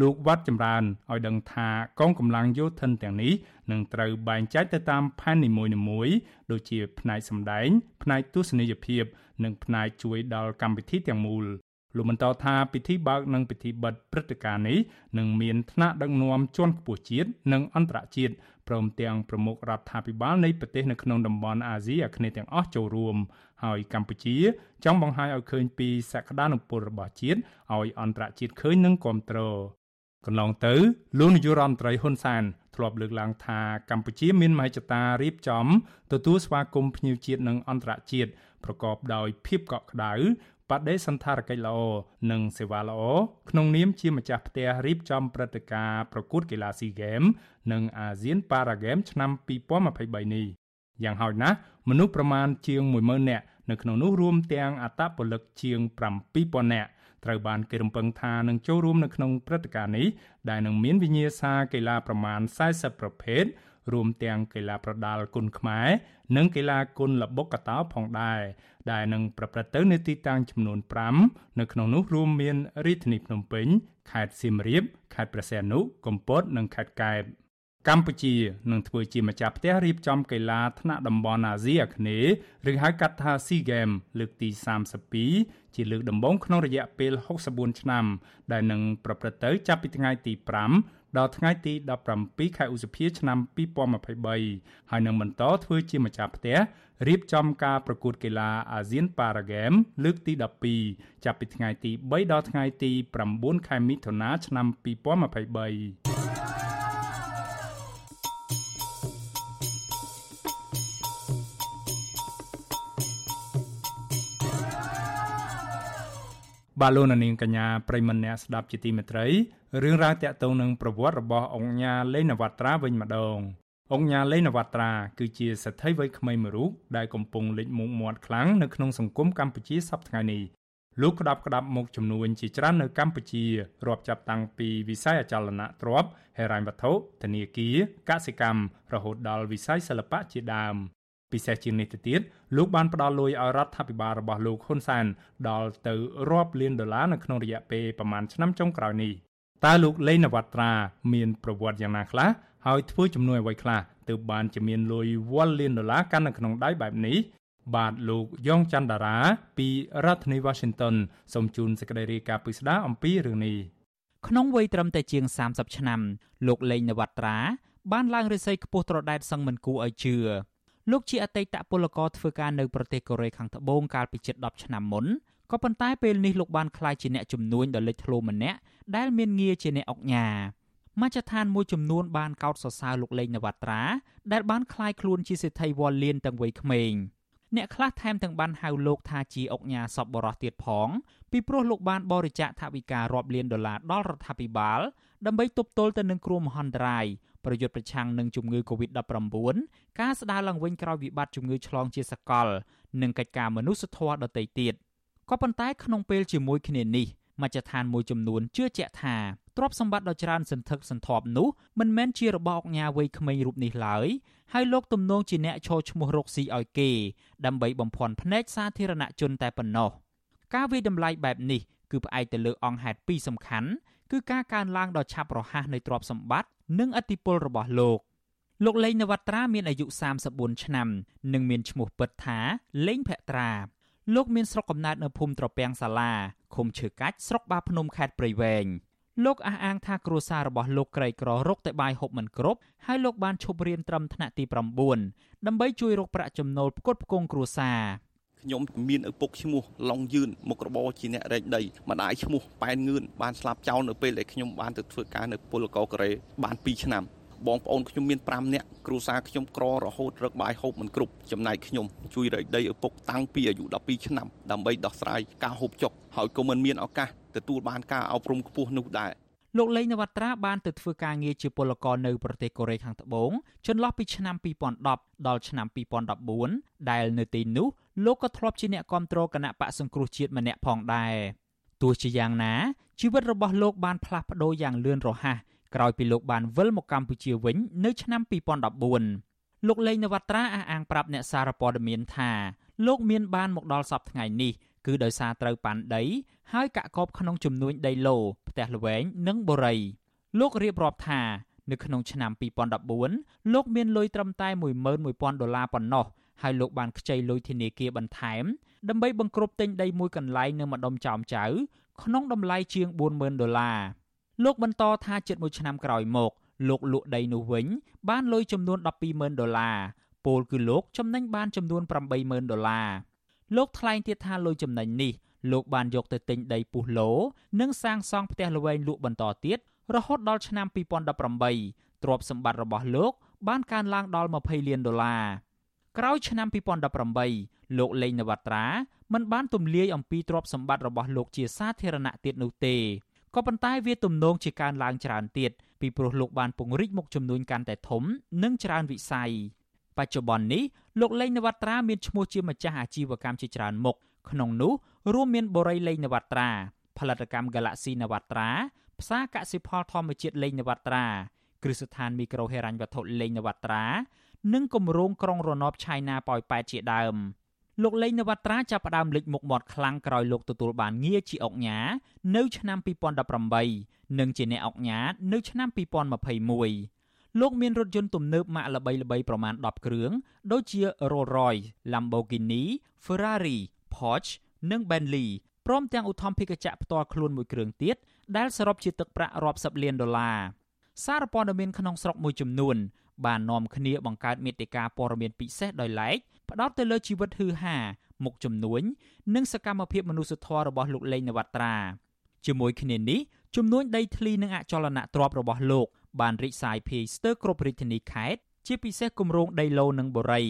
លោកវត្តចម្រើនឲ្យដឹងថាកងកម្លាំងយោធិនទាំងនេះនឹងត្រូវបែងចែកទៅតាមផែននីមួយៗដូចជាផ្នែកសម្ដែង ផ្នែកទស្សនីយភាព និងផ្នែកជួយដល់កម្មវិធីទាំងមូលលោកបន្តថាពិធីបើកនិងពិធីបិទព្រឹត្តិការណ៍នេះនឹងមានថ្នាក់ដឹកនាំជាន់ខ្ពស់ជាតិនិងអន្តរជាតិព្រមទាំងប្រមុខរដ្ឋាភិបាលនៃប្រទេសនៅក្នុងតំបន់អាស៊ីអាគ្នេយ៍ទាំងអស់ចូលរួមហើយកម្ពុជា ចង់បង្ហាញឲ្យឃើញពីសក្តានុពលរបស់ជាតិឲ្យអន្តរជាតិឃើញនិងគ្រប់គ្រង កន្លងទៅលោកនាយករដ្ឋមន្ត្រីហ៊ុនសែនធ្លាប់លើកឡើងថាកម្ពុជាមានមហិច្ឆតារៀបចំទទួលស្វាគមន៍ភ្ញៀវជាតិនិងអន្តរជាតិប្រកបដោយភាពកក់ក្ដៅបដិសន្ធារកិច្ចល្អនិងសេវាល្អក្នុងនាមជាម្ចាស់ផ្ទះរៀបចំព្រឹត្តិការណ៍ប្រកួតកីឡាស៊ីហ្គេមនិងអាស៊ានប៉ារ៉ាហ្គេមឆ្នាំ2023នេះយ៉ាងហោចណាស់មនុស្សប្រមាណជាង10000នាក់នៅក្នុងនោះរួមទាំងអត្តពលិកជាង7000នាក់ ត្រូវបានគេរំពឹងថានឹងចូលរួមនៅក្នុងព្រឹត្តិការណ៍នេះដែលនឹងមានវិញ្ញាសាកីឡាប្រមាណ40ប្រភេទរួមទាំងកីឡាប្រដាល់គុនខ្មែរនិងកីឡាគុនល្បុក្កតោផងដែរដែលនឹងប្រព្រឹត្តទៅនៅទីតាំងចំនួន5នៅក្នុងនោះរួមមានរាជធានីភ្នំពេញខេត្តសៀមរាបខេត្តព្រះសីហនុកំពតនិងខេត្តកែប កម្ពុជានឹងធ្វើជាម្ចាស់ផ្ទះរៀបចំកីឡាថ្នាក់តំបន់អាស៊ីអាគ្នេយ៍ឬហៅកាត់ថា SEA Games លើកទី32ជាលើកដំបូងក្នុងរយៈពេល64ឆ្នាំ ដែលនឹងប្រព្រឹត្តទៅចាប់ពីថ្ងៃទី5ដល់ថ្ងៃទី17ខែឧសភាឆ្នាំ2023ហើយនឹងបន្តធ្វើជាម្ចាស់ផ្ទះរៀបចំការប្រកួតកីឡាអាស៊ានប៉ារ៉ាហ្គេមលើកទី12ចាប់ពីថ្ងៃទី3ដល់ថ្ងៃទី9ខែមិថុនាឆ្នាំ2023 បាទលោកនាងកញ្ញាប្រិមម្នាក់ស្ដាប់ជាទីមេត្រីរឿងរ៉ាវតាក់ទងនឹងប្រវត្តិរបស់អង្គញាលេងនវត្រាវិញម្ដងអង្គញាលេងនវត្រាគឺជាស្ត្រីវ័យក្មេងមួយរូបដែលកំពុងលេចមុខមាត់ខ្លាំងនៅក្នុងសង្គមកម្ពុជាសប្តាហ៍នេះលោកក្តាប់ក្តាប់មុខចំនួនជាច្រើននៅកម្ពុជារាប់ចាប់តាំងពីវិស័យអចលនទ្រព្យហិរញ្ញវត្ថុធនាគារកសិកម្មរហូតដល់វិស័យសិល្បៈជាដើម ពិសេសជាងនេះទៅទៀតលោកបានផ្ដល់លុយឲ្យរដ្ឋាភិបាលរបស់លោកហ៊ុនសែនដល់ទៅរាប់លានដុល្លារនៅក្នុងរយៈពេលប្រមាណឆ្នាំចុងក្រោយនេះតើលោកលេងនវត្រាមានប្រវត្តិយ៉ាងណាខ្លះហើយធ្វើជំនួយអ្វីខ្លះទើបបានជាមានលុយវ៉ាល់លានដុល្លារកាន់នៅក្នុងដៃបែបនេះបាទលោកយ៉ងច័ន្ទតារាពីរដ្ឋធានី Washington សូមជូនសេចក្តីរាយការណ៍ពិស្ដារអំពីរឿងនេះក្នុងវ័យត្រឹមតែជាង30ឆ្នាំលោកលេងនវត្រាបានឡើងរិស័យខ្ពស់ត្រដែតសឹងមិនគួរឲ្យជឿ លោកជាអតីតពលករធ្វើការនៅប្រទេសកូរ៉េខាងត្បូងកាលពីជិត10ឆ្នាំមុនក៏ប៉ុន្តែពេលនេះលោកបានក្លាយជាអ្នកជំនួញដ៏លេចធ្លោម្នាក់ដែលមានងារជាអ្នកអុកញ៉ាមជ្ឈដ្ឋានមួយចំនួនបានកោតសរសើរលោកលេងនវត្រាដែលបានក្លាយខ្លួនជាសេដ្ឋីវ៉លលៀនទាំងវ័យក្មេងអ្នកខ្លះថែមទាំងបានហៅលោកថាជាអុកញ៉ាសពបរោះទៀតផងពីព្រោះលោកបានបរិច្ចាគថវិការាប់លានដុល្លារដល់រដ្ឋាភិបាលដើម្បីទប់ទល់ទៅនឹងគ្រោះមហន្តរាយ ប្រយុទ្ធប្រឆាំងនឹងជំងឺ Covid-19 ការស្ដារឡើងវិញក្រោយវិបត្តិជំងឺឆ្លងជាសកល និងកិច្ចការមនុស្សធម៌ដទៃទៀតក៏ប៉ុន្តែក្នុងពេលជាមួយគ្នានេះមជ្ឈដ្ឋានមួយចំនួនជឿជាក់ថាទ្រព្យសម្បត្តិដ៏ច្រើនសន្ធឹកសន្ធាប់នោះមិនមែនជារបស់អង្គការវ័យក្មេងរូបនេះឡើយហើយលោកទំនងជាអ្នកឈរឈ្មោះរកស៊ីឲ្យគេ ដើម្បីបំភាន់ភ្នែកសាធារណជនតែប៉ុណ្ណោះការវិតម្លៃបែបនេះគឺផ្អែកទៅលើអង្គហេតុពីរសំខាន់ គឺការកើនឡើងដ៏ឆាប់រហ័សនៃទ្រព្យសម្បត្តិនិងឥទ្ធិពលរបស់លោកលោកលេងនវត្រាមានអាយុ34ឆ្នាំ និងមានឈ្មោះពិតថាលេងភក្ត្រាលោកមានស្រុកកំណើតនៅភូមិត្រពាំងសាឡាឃុំឈើកាច់ស្រុកបាភ្នំខេត្តព្រៃវែងលោកអះអាងថាគ្រួសាររបស់លោកក្រីក្ររកតែបាយហូបមិនគ្រប់ហើយលោកបានឈប់រៀនត្រឹមថ្នាក់ទី9ដើម្បីជួយរកប្រាក់ចំណូលផ្គត់ផ្គង់គ្រួសារ ខ្ញុំមានឪពុកឈ្មោះឡុងយឿនមុខរបរជាអ្នករែកដីម្ដាយឈ្មោះប៉ែនងឿនបានស្លាប់ចោលនៅពេលដែលខ្ញុំបានទៅធ្វើការនៅពលករកូរ៉េបាន2ឆ្នាំបងប្អូនខ្ញុំមាន5នាក់គ្រួសារខ្ញុំក្ររហូតរឹកបាយហូបមិនគ្រប់ចំណែកខ្ញុំជួយរែកដីឪពុកតាំងពីអាយុ12ឆ្នាំដើម្បីដោះស្រាយការហូបចុកហើយក៏មិនមានឱកាសទទួលបានការអប់រំខ្ពស់នោះដែរ លោកលេងនវត្រាបានទៅធ្វើការងារជាពលករនៅប្រទេសកូរ៉េខាងត្បូងចន្លោះពីឆ្នាំ2010ដល់ឆ្នាំ2014ដែលនៅទីនោះលោកក៏ធ្លាប់ជាអ្នកគ្រប់គ្រងគណៈបកសង្គ្រោះជាតិម្នាក់ផងដែរទោះជាយ៉ាងណាជីវិតរបស់លោកបានផ្លាស់ប្ដូរយ៉ាងលឿនរហ័សក្រោយពីលោកបានវិលមកកម្ពុជាវិញនៅឆ្នាំ2014លោកលេងនវត្រាអះអាងប្រាប់អ្នកសារព័ត៌មានថាលោកមានបានមកដល់សប្តាហ៍ថ្ងៃនេះ គឺដោយសារត្រូវប៉ាន់ដី ហើយកាក់កបក្នុងចំនួនដីឡូផ្ទះល្វែងនិងបូរីលោករៀបរាប់ថានៅក្នុងឆ្នាំ2014លោកមានលុយត្រឹមតែ11000ដុល្លារប៉ុណ្ណោះហើយលោកបានខ្ចីលុយធនាគារបន្ថែមដើម្បីបង្ក្រប់ទិញដីមួយកន្លែងនៅម្ដុំចោមចៅ ក្នុងតម្លៃជាង40000ដុល្លារលោកបន្តថាជិតមួយឆ្នាំក្រោយមកលោកលក់ដីនោះវិញ បានលុយចំនួន120,000ដុល្លារពលគឺលោកចំណេញបានចំនួន80,000ដុល្លារ លោកថ្លែងទៀតថាលុយចំណេញនេះលោកបានយកទៅទិញដីពុះឡូនិងសាងសង់ផ្ទះល្វែងលក់បន្តទៀតរហូតដល់ឆ្នាំ2018ទ្រព្យសម្បត្តិរបស់លោក បានកើនឡើងដល់20លានដុល្លារក្រោយឆ្នាំ2018លោកលេងនវត្រាមិនបានទម្លាយអំពីទ្រព្យសម្បត្តិរបស់លោកជាសាធារណៈទៀតនោះទេក៏ប៉ុន្តែវាទំនងជាកើនឡើងច្រើនទៀតពីព្រោះលោកបានពង្រីកមុខចំនួនកាន់តែធំ និងច្រើនវិស័យ បច្ចុប្បន្ននេះលោកលេងនវត្រាមានឈ្មោះជាម្ចាស់អាជីវកម្មជាច្រើនមុខក្នុងនោះរួមមានបូរីលេងនវត្រាផលិតកម្ម Galaxy Navatra ផ្សារកសិផលធម្មជាតិលេងនវត្រាគ្រឹះស្ថានមីក្រូហិរញ្ញវត្ថុលេងនវត្រានិងគម្រោងក្រុងរណបឆៃណាប៉ោយប៉ែតជាដើមលោកលេងនវត្រាចាប់ផ្ដើមលេចមុខមាត់ខ្លាំងក្រោយលោកទទួលបានងារជាអុកញ៉ានៅឆ្នាំ2018និងជាអ្នកអុកញ៉ានៅឆ្នាំ2021 លោកមានរថយន្តទំនើបម៉ាកល្បីៗប្រមាណ10គ្រឿងដូចជា Rolls-Royce, Lamborghini, Ferrari, Porsche និង Bentley ព្រមទាំងឧទ្ធម្ភាគចក្រផ្ទាល់ខ្លួនមួយគ្រឿងទៀតដែលសរុបជាទឹកប្រាក់រាប់សិបលានដុល្លារសារព័ត៌មានក្នុងស្រុកមួយចំនួនបាននាំគ្នាបង្កើតមេតិការព័ត៌មានពិសេសដោយឡែកផ្ដោតទៅលើជីវិតហ៊ឺហាមុខជំនួញនិងសកម្មភាពមនុស្សធម៌របស់លោកលេងនវត្រាជាមួយគ្នានេះជំនួញដីធ្លីនិងអចលនទ្រព្យរបស់លោក បានរីកសាយភាយស្ទើរគ្រប់រាជធានីខេត្តជាពិសេសគម្រោងដីឡូនិងបូរី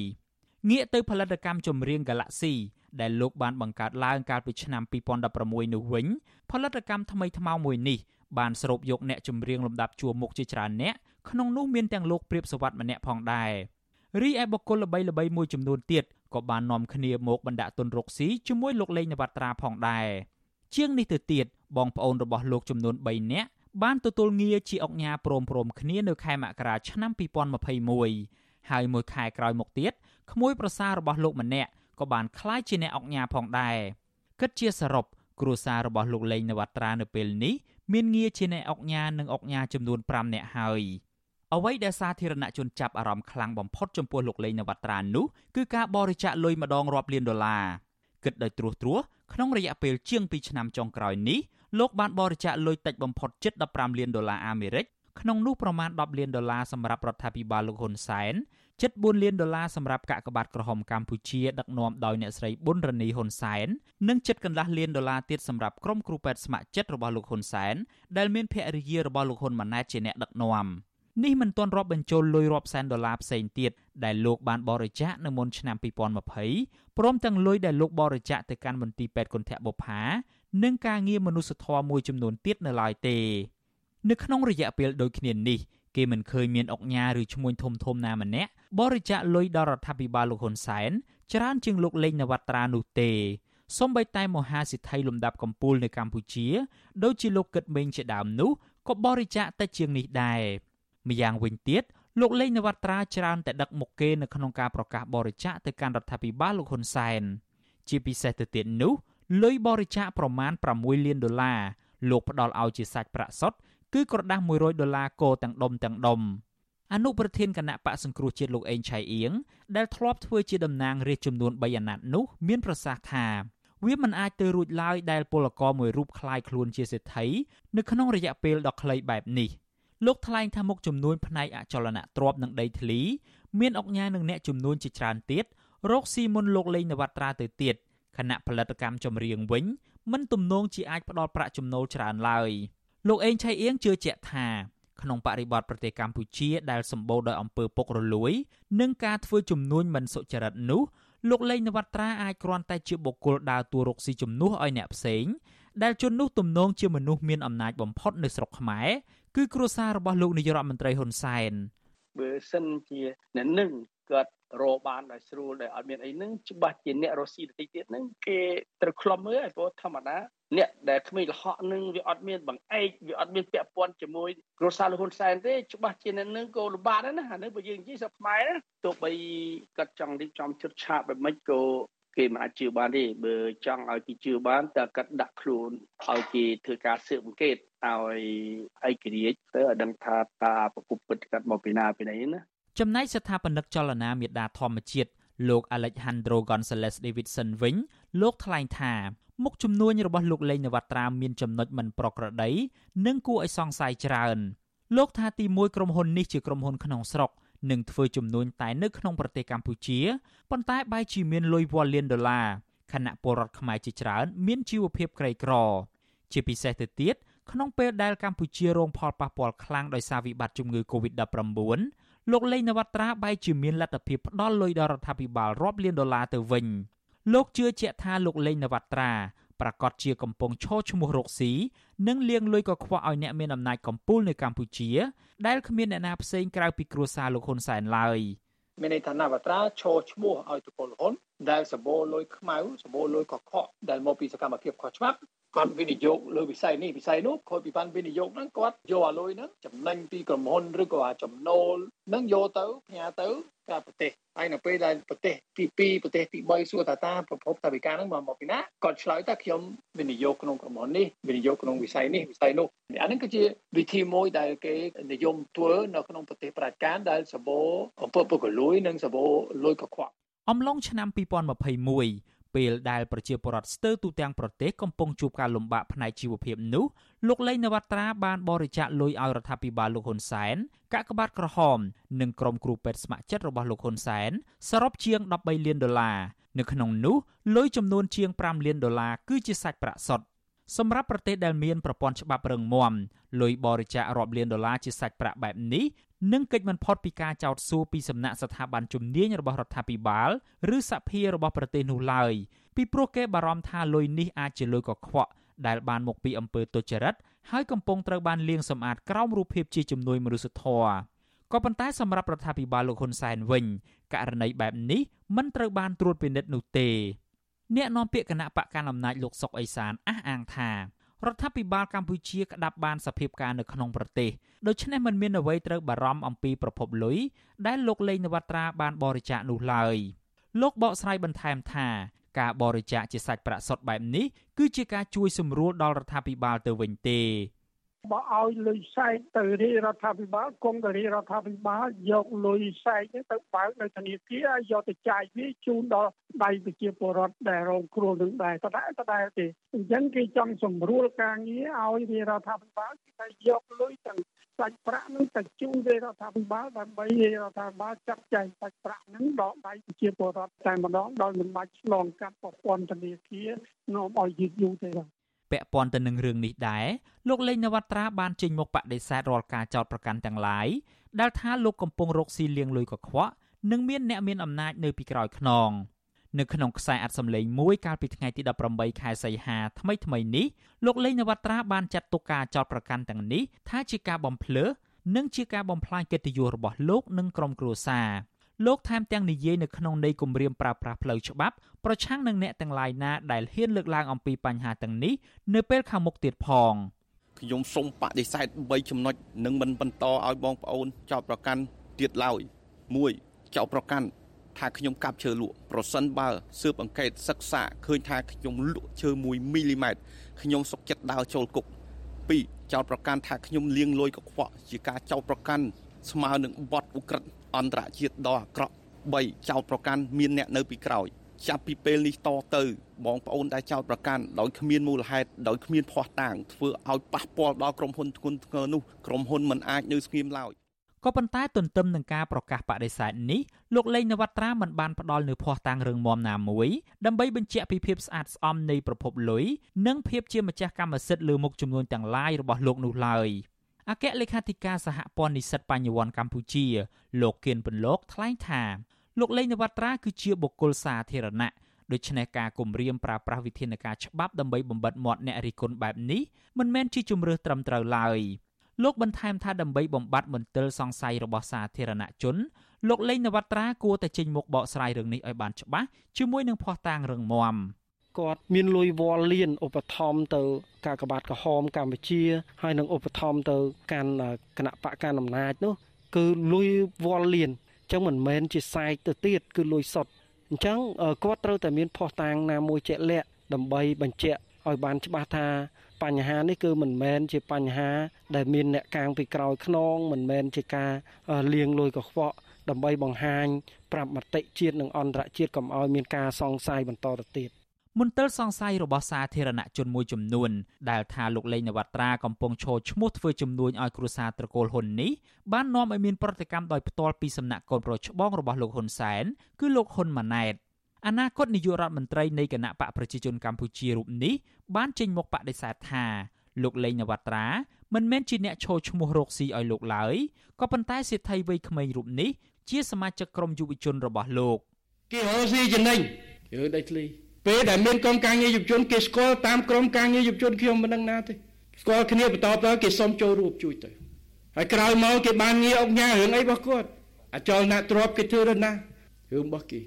ងាកទៅផលិតកម្មចម្រៀង Galaxy ដែលលោកបានបង្កើតឡើងកាលពីឆ្នាំ2016នោះវិញផលិតកម្មថ្មីថ្មោងមួយនេះបានស្រូបយកអ្នកចម្រៀងលំដាប់ជួរមុខជាច្រើនអ្នកក្នុងនោះមានទាំងលោកព្រាបសវັດម្នាក់ផងដែររីឯបុគ្គលល្បីៗមួយចំនួនទៀតក៏បាននាំគ្នាមកបណ្ដាក់ទុនរកស៊ីជាមួយលោកលេងនវត្រាផងដែរជាងនេះទៅទៀតបងប្អូនរបស់លោកចំនួន3នាក់ បានទទួលងារជាអុកញ៉ាព្រមព្រមគ្នានៅខែមករាឆ្នាំ2021ហើយមួយខែក្រោយមកទៀតក្មួយប្រសាររបស់លោកម្នាក់ក៏បានក្លាយជាអ្នកអុកញ៉ាផងដែរគិតជាសរុបគ្រួសាររបស់លោកលេងនវត្រានៅពេលនេះមានងារជាអ្នកអុកញ៉ានិងអុកញ៉ាចំនួន5នាក់ហើយអ្វីដែលសាធារណជនចាប់អារម្មណ៍ខ្លាំងបំផុតចំពោះលោកលេងនវត្រានោះគឺការបរិច្ចាគលុយម្ដងរាប់លានដុល្លារគិតដោយត្រួសត្រាសក្នុងរយៈពេលជាង2ឆ្នាំចុងក្រោយនេះ លោកបានបរិច្ចាគលុយតិចបំផុតជិត15លានដុល្លារអាមេរិកក្នុងនោះប្រមាណ10លានដុល្លារសម្រាប់រដ្ឋាភិបាលលោកហ៊ុនសែនជិត4លានដុល្លារសម្រាប់កាកបាទក្រហមកម្ពុជាដឹកនាំដោយអ្នកស្រីប៊ុនរនីហ៊ុនសែននិងជិតកន្លះលានដុល្លារទៀតសម្រាប់ក្រុមគ្រូពេទ្យស្ម័គ្រចិត្តរបស់លោកហ៊ុនសែនដែលមានភរិយារបស់លោកហ៊ុនម៉ាណែតជាអ្នកដឹកនាំនេះមិនទាន់រាប់បញ្ចូលលុយរាប់សែនដុល្លារផ្សេងទៀតដែលលោកបានបរិច្ចាគនៅមុនឆ្នាំ2020ព្រមទាំងលុយដែលលោកបរិច្ចាគទៅកាន់មន្ទីរពេទ្យគន្ធបុប្ផា និងការងារមនុស្សធម៌មួយចំនួនទៀតនៅឡើយទេ នៅក្នុងរយៈពេលដូចគ្នានេះគេមិនឃើញមានអុកញ៉ាឬឈ្មួញធំធំណាម្នាក់បរិច្ចាគលុយដល់រដ្ឋាភិបាលលោកហ៊ុនសែនច្រើនជាងលោកលេងនវត្រានោះទេសូម្បីតែមហាសិទ្ធិលំដាប់កំពូលនៅកម្ពុជា ដូចជាលោកកឹតមេងជាដើមនោះក៏បរិច្ចាគតិចជាងនេះដែរម្យ៉ាងវិញទៀតលោកលេងនវត្រាច្រើនតែដឹកមុខគេនៅក្នុងការប្រកាសបរិច្ចាគទៅកាន់រដ្ឋាភិបាលលោកហ៊ុនសែនជាពិសេសទៅទៀតនោះ លុយបរិច្ចាគប្រមាណ6លានដុល្លារលោកផ្ដល់ឲ្យជាសាច់ប្រាក់សុទ្ធគឺក្រដាស់100ដុល្លារកោទាំងដុំទាំងដុំអនុប្រធានគណៈបកសង្គ្រោះជាតិលោកអេងឆៃអៀងដែលធ្លាប់ធ្វើជាតំណាងរាជចំនួន3អាណត្តិនោះមានប្រសាសន៍ថាវាមិនអាចទៅរួចឡើយដែលពលករមួយរូបคล้ายខ្លួនជាសេដ្ឋីនៅក្នុងរយៈពេលដ៏ខ្លីបែបនេះលោកថ្លែងថាមុខចំនួនផ្នែកអចលនទ្រព្យនិងដីធ្លីមានអុកញ៉ានឹងអ្នកចំនួនជាច្រើនទៀតរកស៊ីមុនលោកលេងនវត្រាទៅទៀត ខណៈផលិតកម្មចម្រៀងវិញមិនទំនងជាអាចផ្ដល់ប្រាក់ចំណូលច្រើនឡើយលោកអេងឆៃអៀងជឿជាក់ថាក្នុងបរិបទប្រទេសកម្ពុជាដែលសម្បូរដោយអំពើពុករលួយ និងការធ្វើជំនួញមិនសុចរិតនោះលោកលេងនវត្រាអាចគ្រាន់តែជាបុគ្គលដើរតួរកស៊ីជំនួសឲ្យអ្នកផ្សេងដែលជននោះទំនងជាមនុស្សមានអំណាចបំផុតនៅស្រុកខ្មែរគឺគ្រួសាររបស់លោកនាយរដ្ឋមន្ត្រីហ៊ុនសែនបើសិនជាអ្នកនឹង គាត់រកបានដោយស្រួលដោយអត់មានអីហ្នឹងច្បាស់ជាអ្នករស់ស៊ីតិចទៀតហ្នឹងគេត្រូវខ្លំមើលឲ្យព្រោះធម្មតាអ្នកដែលគ្មានលហកនឹងវាអត់មានបង្អែកវាអត់មានពាក់ព័ន្ធជាមួយគ្រួសារលហ៊ុនសែនទេច្បាស់ជាអ្នកនឹងក៏លំបាកដែរណាអានេះបើយើងនិយាយស្រុកខ្មែរណាទោះបីគាត់ចង់រៀបចំជិតឆាបបែបម៉េចក៏គេមិនអាចជឿបានទេបើចង់ឲ្យគេជឿបានតើកាត់ដាក់ខ្លួនឲ្យគេធ្វើការស៊ើបអង្កេតឲ្យឯករាជ្យទៅឲ្យដឹងថាតើប្រគប់ពិតកាត់មកពីណាពីណីណា ចំណែកស្ថាបនិកចលនាមេដាធម្មជាតិលោក Alejandro Gonzalez Davidson វិញលោកថ្លែងថាមុខជំនួញរបស់លោកលេងនវត្រាមានចំណុចមិនប្រក្រតីនិងគួរឲ្យសង្ស័យច្រើនលោកថាទីមួយក្រុមហ៊ុននេះជាក្រុមហ៊ុនក្នុងស្រុកនឹងធ្វើជំនួញតែនៅក្នុងប្រទេសកម្ពុជាប៉ុន្តែបែរជាមានលុយវ៉ាលានដុល្លារខណៈពលរដ្ឋខ្មែរជាច្រើនមានជីវភាពក្រីក្រ ជាពិសេសទៅទៀតក្នុងពេលដែលកម្ពុជារងផលប៉ះពាល់ខ្លាំងដោយសារវិបត្តិជំងឺ Covid-19 លោកលេងនវត្រាបែរជាមានលទ្ធភាពផ្ដល់លុយដល់រដ្ឋាភិបាលរាប់លានដុល្លារទៅវិញលោកជឿជាក់ថាលោកលេងនវត្រាប្រកាសជាកំពុងឈរឈ្មោះរកស៊ីនិងលៀងលុយកខ្វក់ឲ្យអ្នកមានអំណាចកំពូលនៅកម្ពុជា ដែលគ្មានអ្នកណាផ្សេងក្រៅពីគ្រួសារលោកហ៊ុនសែនឡើយមានន័យថានវត្រាឈរឈ្មោះឲ្យតពលហ៊ុនដែលសម្បូរលុយខ្មៅសម្បូរលុយកខ្វក់ដែលមកពីសកម្មភាពខុសច្បាប់ គាត់វិនិយោគលើវិស័យនេះវិស័យនោះគាត់ពីបានវិនិយោគហ្នឹងគាត់យកអាលុយហ្នឹងចំណេញពីក្រុមហ៊ុនឬក៏ចំណូលហ្នឹងយកទៅផ្ញើទៅកាប្រទេសហើយនៅពេលដែលប្រទេសទី2ប្រទេសទី3សួរថាតាប្រភពថាវិការហ្នឹងមកមកពីណាគាត់ឆ្លើយថាខ្ញុំវិនិយោគក្នុងក្រុមហ៊ុននេះវិនិយោគក្នុងវិស័យនេះវិស័យនោះអាហ្នឹងគឺជាវិធីមួយដែលគេនិយមធ្វើនៅក្នុងប្រទេសប្រជាការដែលសបោអំពើពុករលួយនិងសបោលួយកខ្វក់អំឡុងឆ្នាំ2021 ពេលដែលប្រជាពលរដ្ឋស្ទើរទូទាំងប្រទេសកំពុងជួបការលំបាកផ្នែកជីវភាពនោះលោកលេងនវត្រាបានបរិច្ចាគលុយឲ្យរដ្ឋាភិបាលលោកហ៊ុនសែនកាកបាទក្រហម និងក្រុមគ្រូពេទ្យស្ម័គ្រចិត្តរបស់លោកហ៊ុនសែនសរុបជាង13លានដុល្លារនៅក្នុងនោះលុយចំនួនជាង5លានដុល្លារគឺជាសាច់ប្រាក់សុទ្ធសម្រាប់ប្រទេសដែលមានប្រព័ន្ធច្បាប់រឹងមាំលុយបរិច្ចាគរាប់លានដុល្លារជាសាច់ប្រាក់បែបនេះនឹងកិច្ចមិនផុតពីការចោទសួរពីសំណាក់ស្ថាប័នជំនាញរបស់រដ្ឋាភិបាលឬសភារបស់ប្រទេសនោះឡើយពីព្រោះគេបារម្ភថាលុយនេះអាចជាលុយកខ្វក់ដែលបានមកពីអំពើទុច្ចរិតហើយកំពុងត្រូវបានលាងសម្អាតក្រោមរូបភាពជាជំនួយមនុស្សធម៌ក៏ប៉ុន្តែសម្រាប់រដ្ឋាភិបាលលោកហ៊ុនសែនវិញករណីបែបនេះមិនត្រូវបានត្រួតពិនិត្យនោះទេអ្នកនាំពាក្យគណៈបកកណ្ដាលអំណាចលោកសុកអេសានអះអាងថា រដ្ឋាភិបាលកម្ពុជាក្តាប់បានសភាពការនៅក្នុងប្រទេសដូច្នេះមិនមានអ្វីត្រូវបារម្ភអំពីប្រភពលុយដែលលោកលេងនវត្រាបានបរិច្ចាគនោះឡើយលោកបកស្រាយបន្ថែមថាការបរិច្ចាគជាសាច់ប្រាក់សុទ្ធបែបនេះគឺជាការជួយសម្រួលដល់រដ្ឋាភិបាលទៅវិញទេ បើឲ្យលុយសែកទៅរាជរដ្ឋាភិបាលគង់ទៅរាជរដ្ឋាភិបាលយកលុយសែកនេះទៅបើកនៅធនាគារហើយយកទៅចាយវាជូនដល់ដៃប្រជាពលរដ្ឋដែលរងគ្រោះនឹងដែរតដែរតដែរទេអញ្ចឹងគេចង់សម្រួលការងារឲ្យរាជរដ្ឋាភិបាលគេយកលុយទាំងសាច់ប្រាក់នឹងទៅជូនរាជរដ្ឋាភិបាលដើម្បីរាជរដ្ឋាភិបាលចាត់ចែងសាច់ប្រាក់នឹងដល់ដៃប្រជាពលរដ្ឋតែម្ដងដោយមិនបាច់ឆ្លងកាត់ប្រព័ន្ធធនាគារនាំឲ្យយឺតយូរទេបាទ ពាក់ព័ន្ធទៅនឹងរឿងនេះដែរលោកលេងនវត្រាបានចេញមកបដិសេធរាល់ការចោទប្រកាន់ទាំងឡាយដែលថាលោកកំពុងរកស៊ីលៀងលុយកខ្វក់និងមានអ្នកមានអំណាចនៅពីក្រោយខ្នងនៅក្នុងខ្សែអត្ថសម្លេងមួយកាលពីថ្ងៃទី18ខែសីហាថ្មីថ្មីនេះលោកលេងនវត្រាបានចាត់ទុកការចោទប្រកាន់ទាំងនេះថាជាការបំភ្លើសនិងជាការបំផ្លាញកិត្តិយសរបស់លោកនិងក្រុមគ្រួសារ លោកថែមទាំងនិយាយនៅក្នុងន័យគម្រាមប្រើប្រាស់ផ្លូវច្បាប់ប្រឆាំងនឹងអ្នកទាំងឡាយណាដែលហ៊ានលើកឡើងអំពីបញ្ហាទាំងនេះនៅពេលខាងមុខទៀតផងខ្ញុំសូមបដិសេធ3ចំណុចនិងមិនបន្តឲ្យបងប្អូនចោទប្រកាន់ទៀតឡើយ1ចោទប្រកាន់ថាខ្ញុំកាប់ឈើលក់ប្រសិនបើស៊ើបអង្កេតសិក្សាឃើញថាខ្ញុំលក់ឈើ1មីលីម៉ែត្រខ្ញុំសុកចិត្តដើរចូលគុក2ចោទប្រកាន់ថាខ្ញុំលាងលុយកខ្វក់ជាការចោទប្រកាន់ស្មើនឹងបទឧក្រិដ្ឋ អន្តរជាតិដ៏អាក្រក់3ចោតប្រកាន់មានអ្នកនៅពីក្រោយចាប់ពីពេលនេះតទៅបងប្អូនដែលចោតប្រកាន់ដោយគ្មានមូលហេតុដោយគ្មានភ័ស្តុតាងធ្វើឲ្យប៉ះពាល់ដល់ក្រុមហ៊ុនធ្ងន់ធ្ងរនោះក្រុមហ៊ុនមិនអាចនៅស្ងៀមឡើយក៏ប៉ុន្តែទន្ទឹមនឹងការប្រកាសបដិសេធនេះលោកលេងនវត្រាមិនបានផ្ដល់នូវភ័ស្តុតាងរឿងមមណាមួយដើម្បីបញ្ជាក់ពីភាពស្អាតស្អំនៃប្រភពលុយនិងភាពជាម្ចាស់កម្មសិទ្ធិលើមុខចំនួនទាំងឡាយរបស់លោកនោះឡើយ។ អគ្គលេខាធិការសហព័ន្ធនិស្សិតបញ្ញវន្តកម្ពុជា លោកគៀនពន្លកថ្លែងថាលោកលេងនវត្រាគឺជាបុគ្គលសាធារណៈដូច្នេះការគម្រាមប្រើប្រាស់វិធានការច្បាប់ដើម្បីបំបិតមាត់អ្នករិះគន់បែបនេះមិនមែនជាជំរឿសត្រឹមត្រូវឡើយលោកបន្ថែមថាដើម្បីបំបត្តិមន្ទិលសង្ស័យរបស់សាធារណជនលោកលេងនវត្រាគួរតែចេញមុខបកស្រាយរឿងនេះឲ្យបានច្បាស់ជាមួយនឹងភ័ស្តុតាងរឹងមាំ។ គាត់មានលុយវល់លៀនឧបត្ថម្ភទៅការកបាតក្រហមកម្ពុជា ហើយនឹងឧបត្ថម្ភទៅកាន់គណៈបកកណ្ដាលអំណាចនោះគឺលុយវល់លៀនអញ្ចឹងមិនមែនជាសែកទៅទៀតគឺលុយសុទ្ធអញ្ចឹងគាត់ត្រូវតែមានភ័ស្តុតាងណាមួយជាក់លាក់ដើម្បីបញ្ជាក់ឲ្យបានច្បាស់ថាបញ្ហានេះគឺមិនមែនជាបញ្ហា ដែលមានអ្នកកាងពីក្រោយខ្នងមិនមែនជាការលៀងលុយកខ្វក់ដើម្បីបង្ហាញប្រាប់មតិជាតិនិងអន្តរជាតិកុំឲ្យមានការសង្ស័យបន្តទៅទៀត មន្ទិលសង្ស័យរបស់សាធារណជនមួយចំនួនដែលថាលោកលេងនវត្រាកំពុងឈរឈ្មោះធ្វើជំនួញឲ្យគ្រួសារត្រកូលហ៊ុននេះបាននាំឲ្យមានប្រតិកម្មដោយផ្ទាល់ពីសំណាក់កូនប្រុសច្បងរបស់លោកហ៊ុនសែនគឺលោកហ៊ុនម៉ាណែតអនាគតនាយករដ្ឋមន្ត្រីនៃគណៈបកប្រជាជនកម្ពុជារូបនេះបានចេញមកបដិសេធថាលោកលេងនវត្រាមិនមែនជាអ្នកឈរឈ្មោះរកស៊ីឲ្យលោកឡើយក៏ប៉ុន្តែសេដ្ឋីវ័យក្មេងរូបនេះជាសមាជិកក្រុមយុវជនរបស់លោកគេរកស៊ីចំណេញយើដៃធ្លី ពេលដែលមានកងការងារយុវជនគេស្គាល់តាមក្រមការងារយុវជនខ្ញុំមិនដឹងណាទេស្គាល់គ្នាបន្តទៅគេសុំចូលរួមជួយទៅហើយក្រោយមកគេបានងារអុកញ៉ារឿងអីរបស់គាត់អាចលណាទ្របគេធ្វើទៅណារឿងរបស់គេ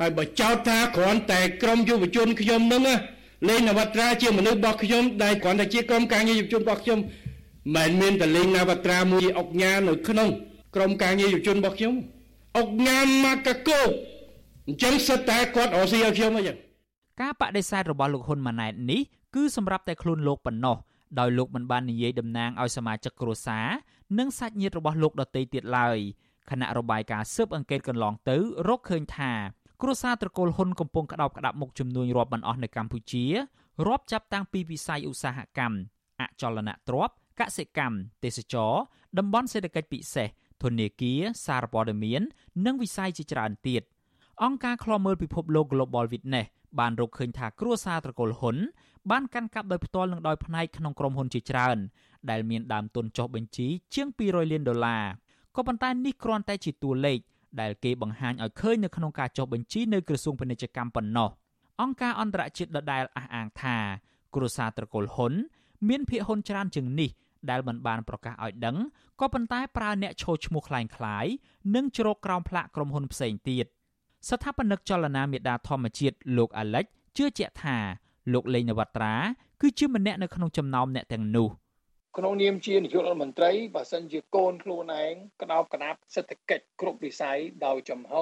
ហើយបើចោទថាគ្រាន់តែក្រមយុវជនខ្ញុំនឹងលេងនវត្រាជាមនុស្សរបស់ខ្ញុំដែលគ្រាន់តែជាក្រុមការងារយុវជនរបស់ខ្ញុំមិនមានតែលេងនវត្រាមួយអុកញ៉ានៅក្នុងក្រុមការងារយុវជនរបស់ខ្ញុំអុកញ៉ាមកកកោអញ្ចឹងសិតតែគាត់រស់ស៊ីឲ្យខ្ញុំអញ្ចឹង ការបដិសេធរបស់លោកហ៊ុនម៉ាណែតនេះគឺសម្រាប់តែខ្លួនលោកប៉ុណ្ណោះដោយលោកមិនបាននិយាយតំណាងឲ្យសមាជិកគ្រួសារនិងសាច់ញាតិរបស់លោកដទៃទៀតឡើយគណៈរបាយការណ៍ស៊ើបអង្កេតកន្លងទៅរកឃើញថាគ្រួសារត្រកូលហ៊ុនកំពុងក្តោបក្តាប់មុខចំនួនរាប់មិនអស់នៅកម្ពុជារាប់ចាប់តាំងពីវិស័យឧស្សាហកម្មអចលនទ្រព្យកសិកម្មទេសចរតំបន់សេដ្ឋកិច្ចពិសេសធនាគារសារព័ត៌មាន និងវិស័យជាច្រើនទៀតអង្គការឃ្លាំមើលពិភពលោក Global Witness បានរកឃើញថាគ្រួសារត្រកូលហ៊ុនបានកាន់កាប់ដោយផ្ទាល់និងដោយផ្នែកក្នុងក្រុមហ៊ុនជាច្រើនដែលមានដើមទុនចុះបញ្ជីជាង200លានដុល្លារក៏ប៉ុន្តែនេះគ្រាន់តែជាតួលេខដែលគេបង្ហាញឲ្យឃើញនៅក្នុងការចុះបញ្ជីនៅក្រសួងពាណិជ្ជកម្មប៉ុណ្ណោះអង្គការអន្តរជាតិដដែលអះអាងថាគ្រួសារត្រកូលហ៊ុនមានភាគហ៊ុនច្រើនជាងនេះដែលមិនបានប្រកាសឲ្យដឹងក៏ប៉ុន្តែប្រើអ្នកឈរឈ្មោះคล้ายៗនិងជ្រកក្រោមផ្លាកក្រុមហ៊ុនផ្សេងទៀត ស្ថាបនិកចលនាមេដាធម្មជាតិលោកអាលិចជឿជាក់ថាលោកលេងនវត្រាគឺជាម្នាក់នៅក្នុងចំណោមអ្នកទាំងនោះក្នុងនាមជានាយករដ្ឋមន្ត្រីបើសិនជាកូនខ្លួនឯងក្តោបក្តាប់សេដ្ឋកិច្ចគ្រប់វិស័យដោយចំហ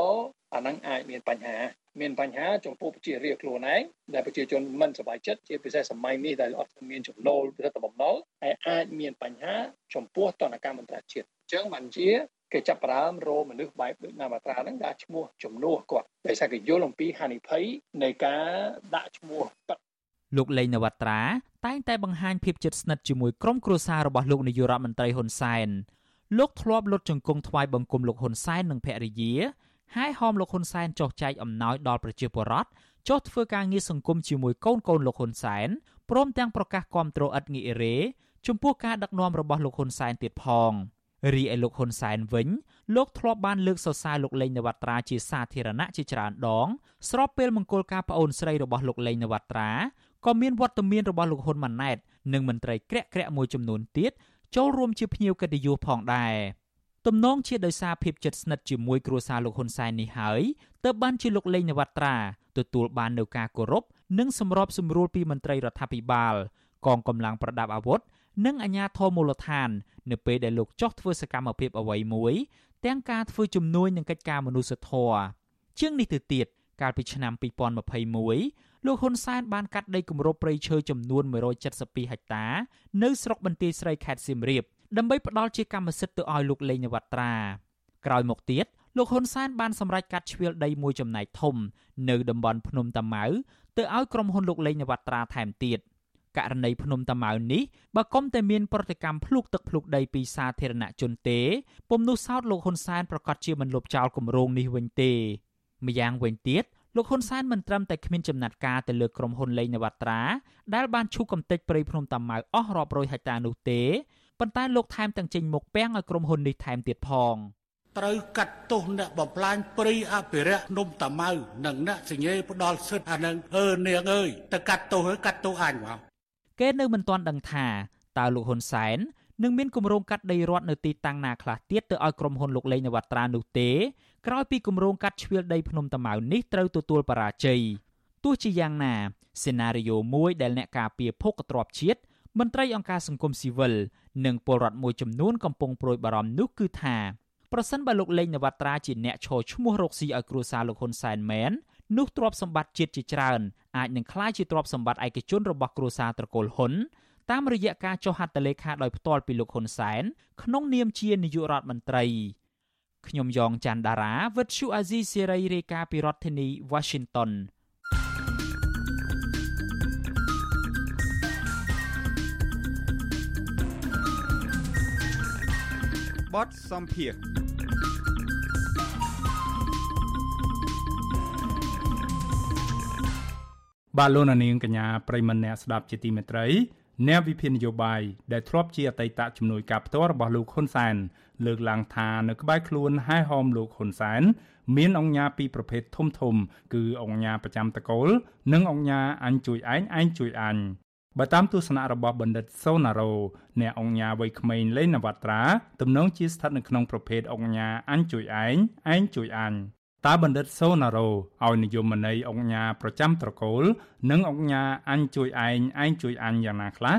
អានឹងអាចមានបញ្ហាមានបញ្ហាចំពោះប្រជារាស្ត្រខ្លួនឯងដែលប្រជាជនមិនសប្បាយចិត្តជាពិសេសសម័យនេះដែលអត់មានចំណូលរដ្ឋបំណុលហើយអាចមានបញ្ហាចំពោះតនកម្មអន្តរជាតិ អញ្ចឹងបានជាគេចាប់ផ្ដើមរោមនុស្សបែបដូចណាមាត្រាហ្នឹងដាក់ឈ្មោះជំនួសគាត់ដោយសារគេយល់អំពីហានិភ័យនៃការដាក់ឈ្មោះទឹកលោកលេងនវត្រាតែងតែបង្ហាញភាពជិតស្និទ្ធជាមួយក្រុមគ្រួសាររបស់លោកនាយករដ្ឋមន្ត្រីហ៊ុនសែនលោកធ្លាប់លុតជង្គង់ថ្វាយបង្គំលោកហ៊ុនសែននិងភរិយាហើយហោមលោកហ៊ុនសែនចុះចែកអំណោយដល់ប្រជាពលរដ្ឋចុះធ្វើការងារសង្គមជាមួយកូនកូនលោកហ៊ុនសែនព្រមទាំងប្រកាសគាំទ្រឥតងាករេចំពោះការដឹកនាំរបស់លោកហ៊ុនសែនទៀតផង រីឯលោកហ៊ុនសែនវិញលោកធ្លាប់បានលើកសរសើរលោកលេងនវត្រាជាសាធារណៈជាច្រើនដង ស្របពេលមង្គលការប្អូនស្រីរបស់លោកលេងនវត្រាក៏មានវត្តមានរបស់លោកហ៊ុនម៉ាណែតនិងមន្ត្រីក្រាក់ក្រាក់មួយចំនួនទៀតចូលរួមជាភ្ញៀវកិត្តិយសផងដែរទំនងជាដោយសារភាពជិតស្និទ្ធជាមួយគ្រួសារលោកហ៊ុនសែននេះហើយទើបបានជាលោកលេងនវត្រាទទួលបាននូវការគោរពនិងសម្របសម្រួលពីមន្ត្រីរដ្ឋាភិបាល កងកម្លាំងប្រដាប់អាវុធ និងអាជ្ញាធរមូលដ្ឋាន នៅពេលដែលលោកចោះធ្វើសកម្មភាពអ្វីមួយ ទាំងការធ្វើជំនួយនឹងកិច្ចការមនុស្សធម៌ជាងនេះទៅទៀតកាលពីឆ្នាំ2021លោកហ៊ុនសែនបានកាត់ដីគម្របព្រៃឈើចំនួន172ហិកតា នៅស្រុកបន្ទាយស្រីខេត្តសៀមរាបដើម្បីផ្ដល់ជាកម្មសិទ្ធិទៅឲ្យលោកលេងនវត្រាក្រោយមកទៀតលោកហ៊ុនសែនបានសម្រេចកាត់ជ្រឿលដីមួយចំណែកធំ នៅតំបន់ភ្នំតាម៉ៅទៅឲ្យក្រុមហ៊ុនលោកលេងនវត្រាថែមទៀត ករណីភ្នំតាម៉ៅនេះបើគុំតែមានប្រតិកម្មភ្លុកទឹកភ្លុកដីពីសាធារណជនទេពុំនោះសោតលោកហ៊ុនសែនប្រកាសជាមិនលុបចោលគម្រោងនេះវិញទេម្យ៉ាងវិញទៀតលោកហ៊ុនសែនមិនត្រឹមតែគ្មានចំណាត់ការទៅលើក្រុមហ៊ុនលេងនវត្រាដែលបានឈូសកំទេចព្រៃភ្នំតាម៉ៅអស់រាប់រយហិកតានោះទេប៉ុន្តែលោកថែមទាំងចេញមុខពាំងឲ្យក្រុមហ៊ុននេះថែមទៀតផងត្រូវកាត់ទោសអ្នកបំផ្លាញព្រៃអភិរក្សនំតាម៉ៅនិងអ្នកសញ្ញេផ្ដាល់សិទ្ធអានឹងអឺនាងអើយទៅកាត់ទោសហើយកាត់ទោសអញមក គេនៅមិនទាន់ដឹងថាតើលោកហ៊ុនសែននឹងមានគម្រោងកាត់ដីរដ្ឋនៅទីតាំងណាខ្លះទៀតទៅឲ្យក្រុមហ៊ុនលោកលេងនវត្រានោះទេក្រោយពីគម្រោងកាត់ជ្រៀលដីភ្នំតាម៉ៅនេះត្រូវទទួលបរាជ័យទោះជាយ៉ាងណាសេណារីយ៉ូមួយដែលអ្នកការពារភោគទ្របជាតិមន្ត្រីអង្គការសង្គមស៊ីវិលនិងពលរដ្ឋមួយចំនួនកំពុងប្រួយបារម្ភនោះគឺថាប្រសិនបើលោកលេងនវត្រាជាអ្នកឈរឈ្មោះរកស៊ីឲ្យគ្រួសារលោកហ៊ុនសែនមែន នោះទ្រព្យសម្បត្តិជាតិជាច្រើនអាចនឹងក្លាយជាទ្រព្យសម្បត្តិឯកជនរបស់គ្រួសារត្រកូលហ៊ុនតាមរយៈការចុះហត្ថលេខាដោយផ្ទាល់ពីលោកហ៊ុនសែនក្នុងនាមជានាយករដ្ឋមន្ត្រីខ្ញុំយ៉ងច័ន្ទដារាវិទ្យុអាស៊ីសេរីរាយការណ៍ពីរដ្ឋធានី Washington បទសំភារ បាទលោកនាងកញ្ញាប្រិមម្នាក់ស្ដាប់ជាទីមេត្រីអ្នកវិភាគនយោបាយដែលធ្លាប់ជាអតីតជំនួយការផ្ទាល់របស់លោកហ៊ុនសែនលើកឡើងថានៅក្បែរខ្លួនហែហោមលោកហ៊ុនសែនមានអង្គញាពីរប្រភេទធំធំ គឺអង្គញាប្រចាំតកូល និងអង្គញាអញជួយឯងឯងជួយអញបើតាមទស្សនៈរបស់បណ្ឌិតសូណារ៉ូអ្នកអង្គញាវ័យក្មេងលេងនវត្រាទំនងជាស្ថិតនៅក្នុងប្រភេទអង្គញាអញជួយឯងឯងជួយអញ តើបណ្ឌិតសូណារ៉ូឲ្យនិយមន័យអង្គញាប្រចាំត្រកូល និងអង្គញាអញជួយឯងឯងជួយអញយ៉ាងណាខ្លះ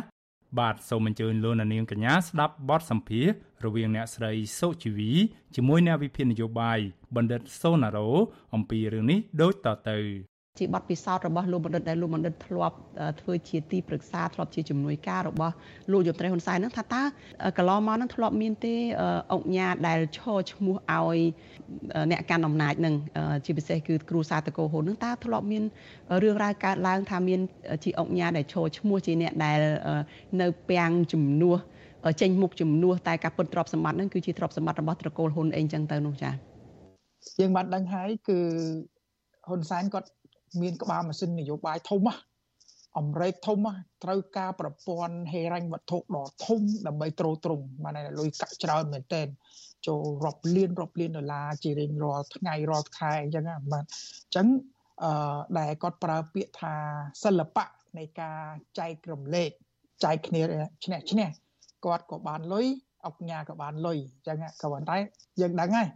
បាទសូមអញ្ជើញលោកនាងកញ្ញាស្ដាប់បទសម្ភាសរវាងអ្នកស្រីសុជីវីជាមួយអ្នកវិភាគនយោបាយបណ្ឌិតសូណារ៉ូអំពីរឿងនេះដូចតទៅ ជាបទពិសោធន៍របស់លោកបណ្ឌិតដែលលោកបណ្ឌិតធ្លាប់ធ្វើជាទីប្រឹក្សាធ្លាប់ជាជំនួយការរបស់លោកយុត្រីហ៊ុនសែនហ្នឹងថាតើកន្លងមកហ្នឹងធ្លាប់មានទេអង្គញាដែលឈរឈ្មោះឲ្យអ្នកកាន់អំណាចនឹងជាពិសេសគឺគ្រូសាតកោហ៊ុនហ្នឹងតើធ្លាប់មានរឿងរ៉ាវកើតឡើងថាមានជាអង្គញាដែលឈរឈ្មោះជាអ្នកដែលនៅពាំងជំនួសចេញមុខជំនួសតែការពិតទ្រព្យសម្បត្តិហ្នឹងគឺជាទ្រព្យសម្បត្តិរបស់ត្រកូលហ៊ុនអីចឹងទៅនោះចា៎យើងបានដឹងហើយគឺហ៊ុនសែនគាត់ មានក្បាលម៉ាស៊ីននយោបាយធំណាអមេរិកធំត្រូវការប្រព័ន្ធហេរញ្ញវត្ថុដ៏ធំដើម្បីទ្រទ្រង់បានលុយកាក់ច្រើនមែនទែនចូលរាប់លានរាប់លានដុល្លារជារៀងរាល់ថ្ងៃរាល់ខែអញ្ចឹងបាទអញ្ចឹងអឺដែលគាត់ប្រើពាក្យថាសិល្បៈនៃការចែករំលែកចែកគ្នាឈ្នះឈ្នះគាត់ក៏បានលុយអុកញ៉ាក៏បានលុយអញ្ចឹងក៏ប៉ុន្តែយើងដឹងហើយ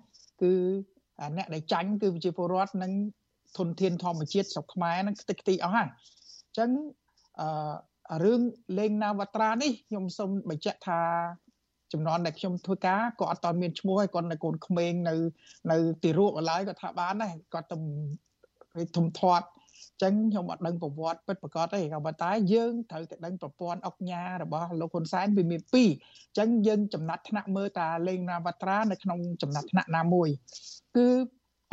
គឺអ្នកដែលចាញ់គឺប្រជាពលរដ្ឋនិង ធនធានធម្មជាតិស្រុកខ្មែរហ្នឹងខ្ទេចខ្ទីអស់ហើយអញ្ចឹងអឺរឿងលេងណាវត្រានេះខ្ញុំសូមបញ្ជាក់ថាចំនួនដែលខ្ញុំធ្វើការក៏អត់តមានឈ្មោះហើយគាត់នៅកូនក្មេងនៅនៅទីរួបឡើយគាត់ថាបានដែរគាត់ទៅធំធាត់ចឹងខ្ញុំអត់ដឹងប្រវត្តិពិតប្រកបទេក៏ប៉ុន្តែយើងត្រូវតែដឹងប្រព័ន្ធអុកញ៉ារបស់លោកហ៊ុនសែនវាមាន2អញ្ចឹងយើងចំណាត់ថ្នាក់មើលតាលេងណាវត្រានៅក្នុងចំណាត់ថ្នាក់ណាមួយគឺ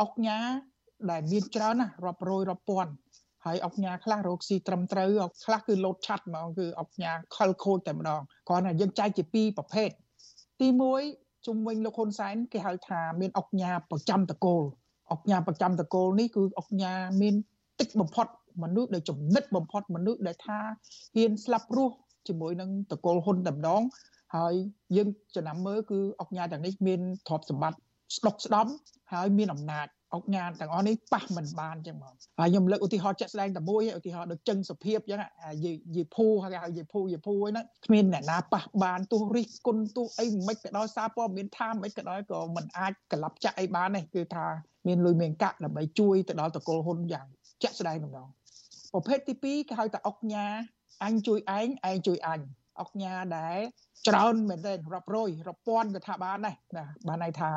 អុកញ៉ា ដែលមានច្រើនណាស់រាប់រយរាប់ពាន់ហើយអុកញ៉ាខ្លះរោគស៊ីត្រឹមត្រូវអុកខ្លះគឺលោតឆាត់ហ្មងគឺអុកញ៉ាខលខូចតែម្ដងគ្រាន់តែយើងចែកជាពីរប្រភេទទី1ជុំវិញលោកហ៊ុនសែនគេហៅថាមានអុកញ៉ាប្រចាំតកូលអុកញ៉ាប្រចាំតកូលនេះគឺអុកញ៉ាមានតិចបំផុតមនុស្សដែលចំណិតបំផុតមនុស្សដែលថាហ៊ានស្លាប់រស់ជាមួយនឹងតកូលហ៊ុនតែម្ដងហើយយើងចំណាំមើលគឺអុកញ៉ាទាំងនេះមានទ្រព្យសម្បត្តិស្ដុកស្ដំហើយមានអំណាច អុកញ៉ាទាំងអស់នេះប៉ះមិនបានចឹងមកហើយខ្ញុំលើកឧទាហរណ៍ជាក់ស្ដែងតែមួយឧទាហរណ៍ដូចចឹងសុភាពចឹងយីយីភូហើយហៅយីភូយីភូហ្នឹងគ្មានអ្នកណាប៉ះបានទោះរិះគន់ទោះអីមិនក៏ដោយសារព័ត៌មានថាមិនក៏ដោយក៏មិនអាចក្លាប់ចាក់អីបានទេគឺថាមានលុយមានកាក់ដើម្បីជួយទៅដល់តកូលហ៊ុនយ៉ាងជាក់ស្ដែងម្ដងប្រភេទទី2គេហៅថាអុកញ៉ាអញជួយឯងឯងជួយអញ អុកញ៉ាដែលច្រើនមែនទែនរាប់រយរាប់ពាន់ក៏ថាបានដែរណាបានន័យថា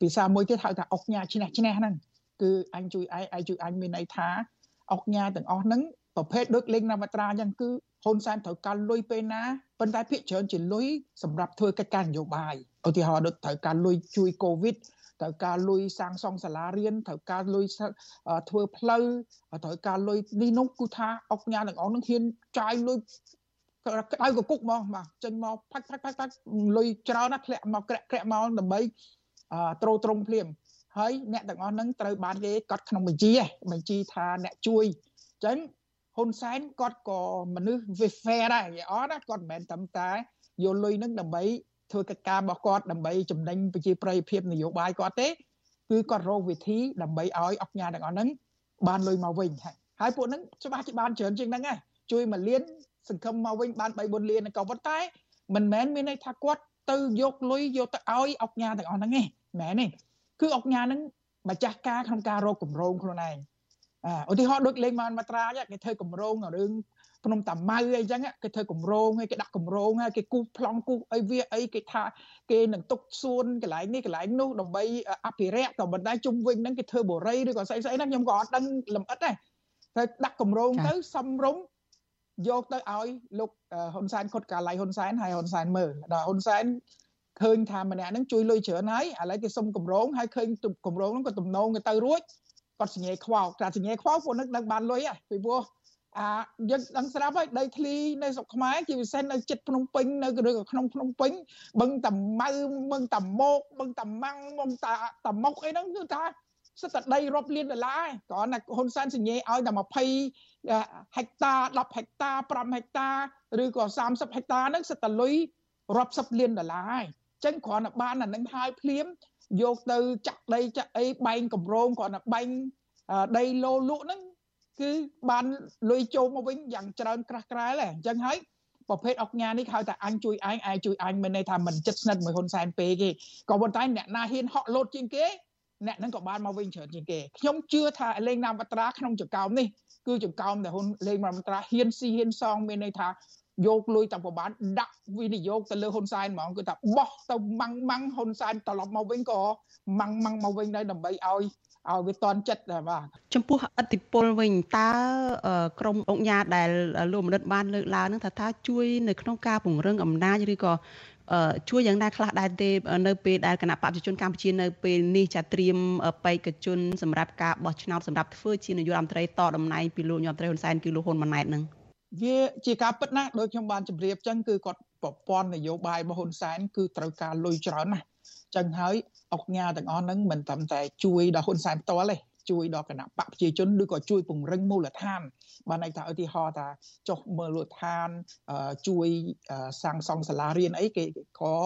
ភាសាមួយទៀតហៅថាអុកញ៉ាឈ្នះឈ្នះហ្នឹងគឺអញជួយឯងឯងជួយអញមានន័យថាអុកញ៉ាទាំងអស់ហ្នឹងប្រភេទដូចលេងនវត្រាអញ្ចឹងគឺហ៊ុនសែនត្រូវការលុយពេលណាប៉ុន្តែភាគច្រើនជាលុយសម្រាប់ធ្វើកិច្ចការនយោបាយឧទាហរណ៍ដូចត្រូវការលុយជួយកូវីដត្រូវការលុយសាងសង់សាលារៀនត្រូវការលុយធ្វើផ្លូវត្រូវការលុយនេះនោះគឺថាអុកញ៉ាទាំងអស់នឹងហ៊ានចាយលុយ ក្តៅកគុកហ្មងបាទចេញមកផាច់ផាច់ផាច់ផាច់លុយច្រើនណាស់ធ្លាក់មកក្រាក់ក្រាក់មកដើម្បីត្រូត្រង់ភ្លាមហើយអ្នកទាំងអស់ហ្នឹងត្រូវបានគេកត់ក្នុងបញ្ជីបញ្ជីថាអ្នកជួយអញ្ចឹងហ៊ុនសែនគាត់ក៏មនុស្សវា fair ដែរយអត់ណាគាត់មិនមែនត្រឹមតែយកលុយហ្នឹងដើម្បីធ្វើកិច្ចការរបស់គាត់ដើម្បីចំណេញប្រជាប្រិយភាពនយោបាយគាត់ទេគឺគាត់រកវិធីដើម្បីឲ្យអុកញ៉ាទាំងអស់ហ្នឹងបានលុយមកវិញហើយពួកហ្នឹងច្បាស់ជាបានច្រើនជាងហ្នឹងហើយជួយមួយលាន សង្ឃឹមមកវិញបាន3 4លានក៏ប៉ុន្តែមិនមែនមានន័យថាគាត់ទៅយកលុយយកទៅឲ្យអុកញ៉ាទាំងអស់ហ្នឹងទេមែនទេគឺអុកញ៉ាហ្នឹងម្ចាស់ការក្នុងការរកកម្រងខ្លួនឯងឧទាហរណ៍ដូចលេងបានមកត្រាគេធ្វើកម្រងរឿងភ្នំតាម៉ៅអីចឹងគេធ្វើកម្រងហើយគេដាក់កម្រងហើយគេគូសប្លង់គូសអីវាអីគេថាគេនឹងទុកសួនកន្លែងនេះកន្លែងនោះដើម្បីអភិរក្សក៏ប៉ុន្តែជុំវិញហ្នឹងគេធ្វើបូរីឬក៏ស្អីស្អីហ្នឹងខ្ញុំក៏អត់ដឹងលម្អិតដែរតែដាក់កម្រងទៅសំរុំ យកទៅឲ្យលោកហ៊ុនសែនខុតកាឡៃហ៊ុនសែនហើយហ៊ុនសែនមើលដល់ហ៊ុនសែនឃើញថាម្នាក់ហ្នឹងជួយលុយច្រើនហើយឥឡូវគេសុំកម្រងហើយឃើញកម្រងហ្នឹងក៏ទំនងទៅទៅរួចគាត់សញ្ញេខ្វោតែសញ្ញេខ្វោពួកហ្នឹងដឹងបានលុយហ៎ពីព្រោះអាយើងដឹងស្រាប់ហើយដីធ្លីនៅស្រុកខ្មែរជាពិសេសនៅជិតភ្នំពេញនៅឬក៏ក្នុងភ្នំពេញបឹងតាម៉ៅបឹងតាម៉ោកបឹងតាម៉ាំងបឹងតាតាមុកអីហ្នឹងគឺថាសិតតែដីរាប់លានដុល្លារគ្រាន់តែហ៊ុនសែនសញ្ញេឲ្យតែ20 ហិកតា10ហិកតា5ហិកតាឬក៏30ហិកតាហ្នឹងសិតតែលុយរាប់សិបលានដុល្លារហើយចឹងគ្រាន់តែបានអានឹងហើយភ្លាមយកទៅចាក់ដីចាក់អីបែងកម្រងគ្រាន់តែបែងដីលោលក់ហ្នឹងគឺបានលុយចូលមកវិញយ៉ាងច្រើនក្រាស់ក្រែលហ្នឹងអញ្ចឹងហើយប្រភេទអុកញ៉ានេះហៅថាអញជួយឯងឯងជួយអញមិនន័យថាមិនចិត្តស្និទ្ធមួយហ៊ុនសែនពេកទេក៏ប៉ុន្តែអ្នកណាហ៊ានហក់លោតជាងគេអ្នកហ្នឹងក៏បានមកវិញច្រើនជាងគេខ្ញុំជឿថាលេងណាមវត្រាក្នុងចង្កោមនេះ គឺចង្កោមដែលហ៊ុនលេងណាមវត្រាហ៊ានស៊ីហ៊ានសងមានន័យថាយកលុយតាប្របានដាក់វិនិយោគទៅលើហ៊ុនសែនហ្មងគឺថាបោះទៅម៉ាំងម៉ាំងហ៊ុនសែនត្រឡប់មកវិញក៏ម៉ាំងម៉ាំងមកវិញដែរដើម្បីឲ្យឲ្យវាតន់ចិត្តដែរបាទចំពោះអតិពលវិញតើក្រមអង្គញាដែលលោកមនិតបានលើកឡើងនឹងថាថាជួយនៅក្នុងការពង្រឹងអំណាចឬក៏ ជួយយ៉ាងណាខ្លះដែរទេនៅពេលដែលគណៈបព្វជិជនកម្ពុជានៅពេលនេះចាត្រៀមបេក្ខជនសម្រាប់ការបោះឆ្នោតសម្រាប់ធ្វើជានាយករដ្ឋមន្ត្រីតតំណែងពីលោកនាយករដ្ឋមន្ត្រីហ៊ុនសែនគឺលោកហ៊ុនម៉ាណែតនឹងវាជាការពិតណាស់ដោយខ្ញុំបានជម្រាបចឹងគឺគាត់ប្រព័ន្ធនយោបាយរបស់ហ៊ុនសែនគឺត្រូវការលុយច្រើនណាស់ចឹងហើយអង្គការទាំងអស់ហ្នឹងមិនត្រឹមតែជួយដល់ហ៊ុនសែនផ្ទាល់ទេ ជួយដល់គណៈបកប្រជាជនឬក៏ជួយពង្រឹងមូលដ្ឋាន បានន័យថាឧទាហរណ៍ថាចុះមើលលដ្ឋានជួយសាងសង់សាលារៀនអីគេក៏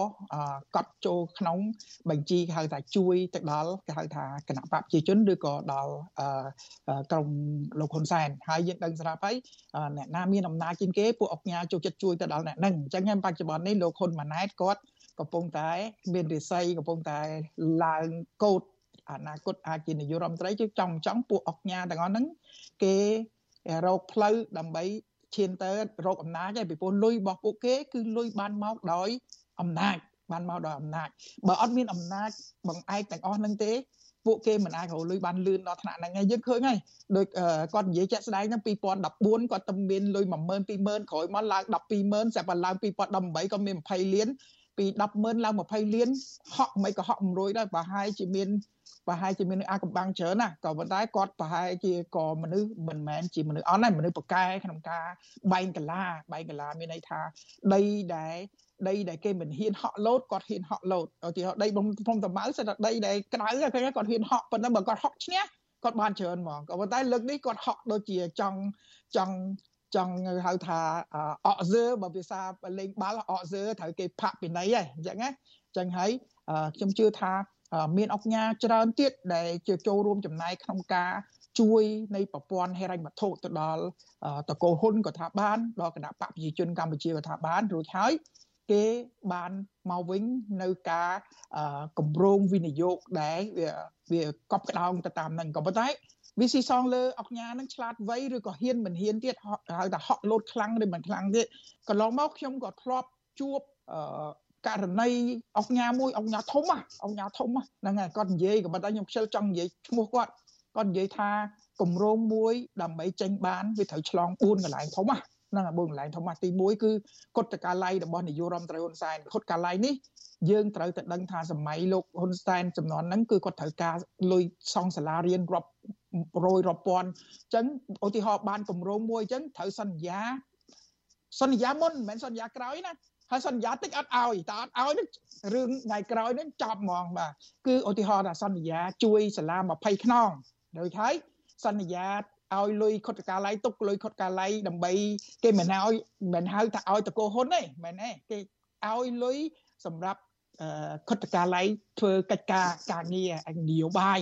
កត់ចូលក្នុងបញ្ជីគេហៅថាជួយទៅដល់គេហៅថាគណៈបកប្រជាជនឬក៏ដល់ក្រមលោកហ៊ុនសែនហើយយើងដឹងស្រាប់ហើយអ្នកណាមានអំណាចជាងគេពួកអង្គការចូលចិត្តជួយទៅដល់អ្នកហ្នឹងអញ្ចឹងហើយបច្ចុប្បន្ននេះលោកហ៊ុនម៉ាណែតគាត់កំពុងតែមានរិស័យកំពុងតែឡើងកោត អនាគតអាចជានាយករដ្ឋមន្ត្រីគឺចង់ចង់ពួកអុកញ៉ាទាំងអស់ហ្នឹងគេរកផ្លូវដើម្បីឈានទៅរកអំណាចហើយពីព្រោះលុយរបស់ពួកគេគឺលុយបានមកដោយអំណាចបានមកដោយអំណាចបើអត់មានអំណាចបង្អែកទាំងអស់ហ្នឹងទេពួកគេមិនអាចរកលុយបានលឿនដល់ថ្នាក់ហ្នឹងហើយយើងឃើញហើយដូចគាត់និយាយចាក់ស្ដែងហ្នឹង2014គាត់តែមានលុយ10000 20000ក្រោយមកឡើង120,000ស្រាប់តែឡើង2018ក៏មាន20លាន ពី100000ឡើង20លានហក់មិនក៏ហក់100ដែរប្រហែលជាមានប្រហែលជាមានអាកំបាំងច្រើនណាក៏ប៉ុន្តែគាត់ប្រហែលជាក៏មនុស្សមិនមែនជាមនុស្សអន់ដែរមនុស្សប្រកែក្នុងការបែងកលាបែងកលាមានន័យថាដីដែលដីដែលគេមិនហ៊ានហក់លោតគាត់ហ៊ានហក់លោតឧទាហរណ៍ដីបំធំតម្ៅសិតតែដីដែលក្តៅឃើញគាត់ហ៊ានហក់ប៉ុន្តែបើគាត់ហក់ឈ្នះគាត់បានច្រើនហ្មងក៏ប៉ុន្តែលើកនេះគាត់ហក់ដូចជាចង់ចង់ ចង់ហៅថាអកសើបើភាសាលេងបាល់អកសើត្រូវគេផាក់ពីណីហើយអញ្ចឹងណាអញ្ចឹងហើយខ្ញុំជឿថាមានអង្គការច្រើនទៀតដែលជាចូលរួមចំណែកក្នុងការជួយនៃប្រព័ន្ធហិរញ្ញវត្ថុទៅដល់តកូលហ៊ុនក៏ថាបានដល់គណៈបកប្រជាជនកម្ពុជាក៏ថាបានរួចហើយគេបានមកវិញនៅការកម្រងវិនិយោគដែលវាវាកប់ក្តោងទៅតាមនឹងក៏ប៉ុន្តែ វាស៊ីសងលើអង្គញានឹងឆ្លាតវៃឬក៏ហ៊ានមិនហ៊ានទៀតហៅថាហក់លោតខ្លាំងឬមិនខ្លាំងទៀតកន្លងមកខ្ញុំក៏ធ្លាប់ជួបករណីអង្គញាមួយអង្គញាធំអង្គញាធំហ្នឹងហើយគាត់និយាយក៏ប៉ុន្តែខ្ញុំខ្ជិលចង់និយាយឈ្មោះគាត់គាត់និយាយថាគម្រោងមួយដើម្បីចេញបានវាត្រូវឆ្លង4កន្លែងធំហ្នឹង4កន្លែងធំទី1គឺគុតកាល័យរបស់នាយករដ្ឋមន្ត្រីហ៊ុនសែនគុតកាល័យនេះយើងត្រូវតែដឹងថាសម័យលោកហ៊ុនសែនចំនួនហ្នឹងគឺគាត់ត្រូវការលុយសង់សាលារៀនរាប់ រយរាប់ពាន់អញ្ចឹងឧទាហរណ៍បានគម្រោងមួយអញ្ចឹងត្រូវសន្យាសន្យាមុនមិនមែនសន្យាក្រោយណាហើយសន្យាតិចអត់ឲ្យតែអត់ឲ្យនឹងរឿងថ្ងៃក្រោយនឹងចប់ហ្មងបាទគឺឧទាហរណ៍ថាសន្យាជួយសាលា20ខ្នងដូចហើយសន្យាឲ្យលុយខុតកាល័យទុកលុយខុតកាល័យដើម្បី គេមិនឲ្យមិនហៅថាឲ្យតកោហ៊ុនទេមែនទេគេឲ្យលុយសម្រាប់ខុតកាល័យធ្វើកិច្ចការការងារនយោបាយ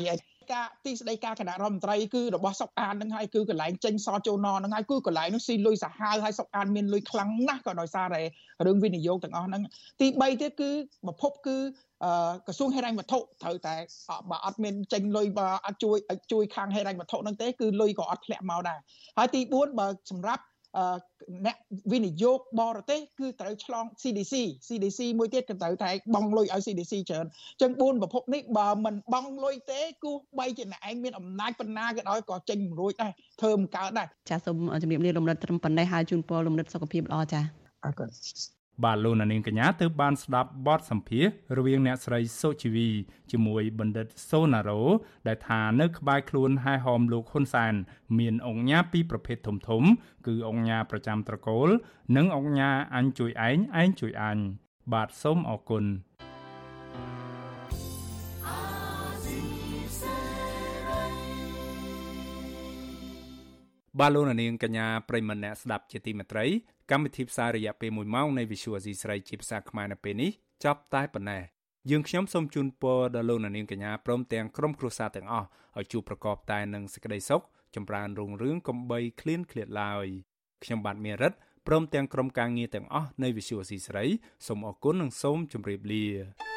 ការទីស្តីការគណៈរដ្ឋមន្ត្រីគឺរបស់សុកអាននឹងហើយគឺកន្លែងចេញសចូលណនឹងហើយគឺកន្លែងនោះស៊ីលុយសាហាវហើយសុកអានមានលុយខ្លាំងណាស់ក៏ដោយសារតែរឿងវិនិយោគទាំងអស់ហ្នឹងទី3ទៀតគឺប្រភពគឺក្រសួងហិរញ្ញវត្ថុត្រូវតែបើអត់មានចេញលុយបើអត់ជួយជួយខាងហិរញ្ញវត្ថុហ្នឹងទេគឺលុយក៏អត់ធ្លាក់មកដែរហើយទី4បើសម្រាប់ អ្នកវិនិយោគបរទេសគឺត្រូវឆ្លង CDC CDC មួយទៀតក៏ត្រូវតែបង់លុយឲ្យ CDC ច្រើនចឹង4ប្រភពនេះបើមិនបង់លុយទេគោះបីជាអ្នកឯងមានអំណាចប៉ុណ្ណាក៏ដោយក៏ចេញមិនរួចដែរធ្វើមិនកើតដែរចាសូមជំរាបលាលំនិតត្រឹមប៉ុណ្ណេះហើយជូនពរលំនិតសុខភាពល្អចាអរគុណ បាទលោកនាងកញ្ញាទើបបានស្ដាប់បទសម្ភាសរវាងអ្នកស្រីសុជីវីជាមួយបណ្ឌិតសូណារ៉ូដែលថានៅក្បែរខ្លួនហែហោមលោកហ៊ុនសែនមានអង្គញាពីរប្រភេទធំធំ គឺអង្គញាប្រចាំត្រកូល និងអង្គញាអញជួយឯងឯងជួយអញបាទសូមអរគុណ បាទលោកនាងកញ្ញាប្រិមមអ្នកស្ដាប់ជាទីមេត្រីកម្មវិធីផ្សាយរយៈពេល1ម៉ោងនៃ Visual Asia ស្រីជាភាសាខ្មែរនៅពេលនេះចប់តែប៉ុណ្ណេះយើងខ្ញុំសូមជូនពរដល់លោកនាងកញ្ញាព្រមទាំងក្រុមគ្រួសារទាំងអស់ឲ្យជួបប្រកបតែនឹងសេចក្តីសុខចម្រើនរុងរឿងកំបីគ្លៀនគ្លាតឡើយខ្ញុំបាទមេរិតព្រមទាំងក្រុមការងារទាំងអស់នៃ Visual Asia ស្រីសូមអរគុណនិងសូមជម្រាបលា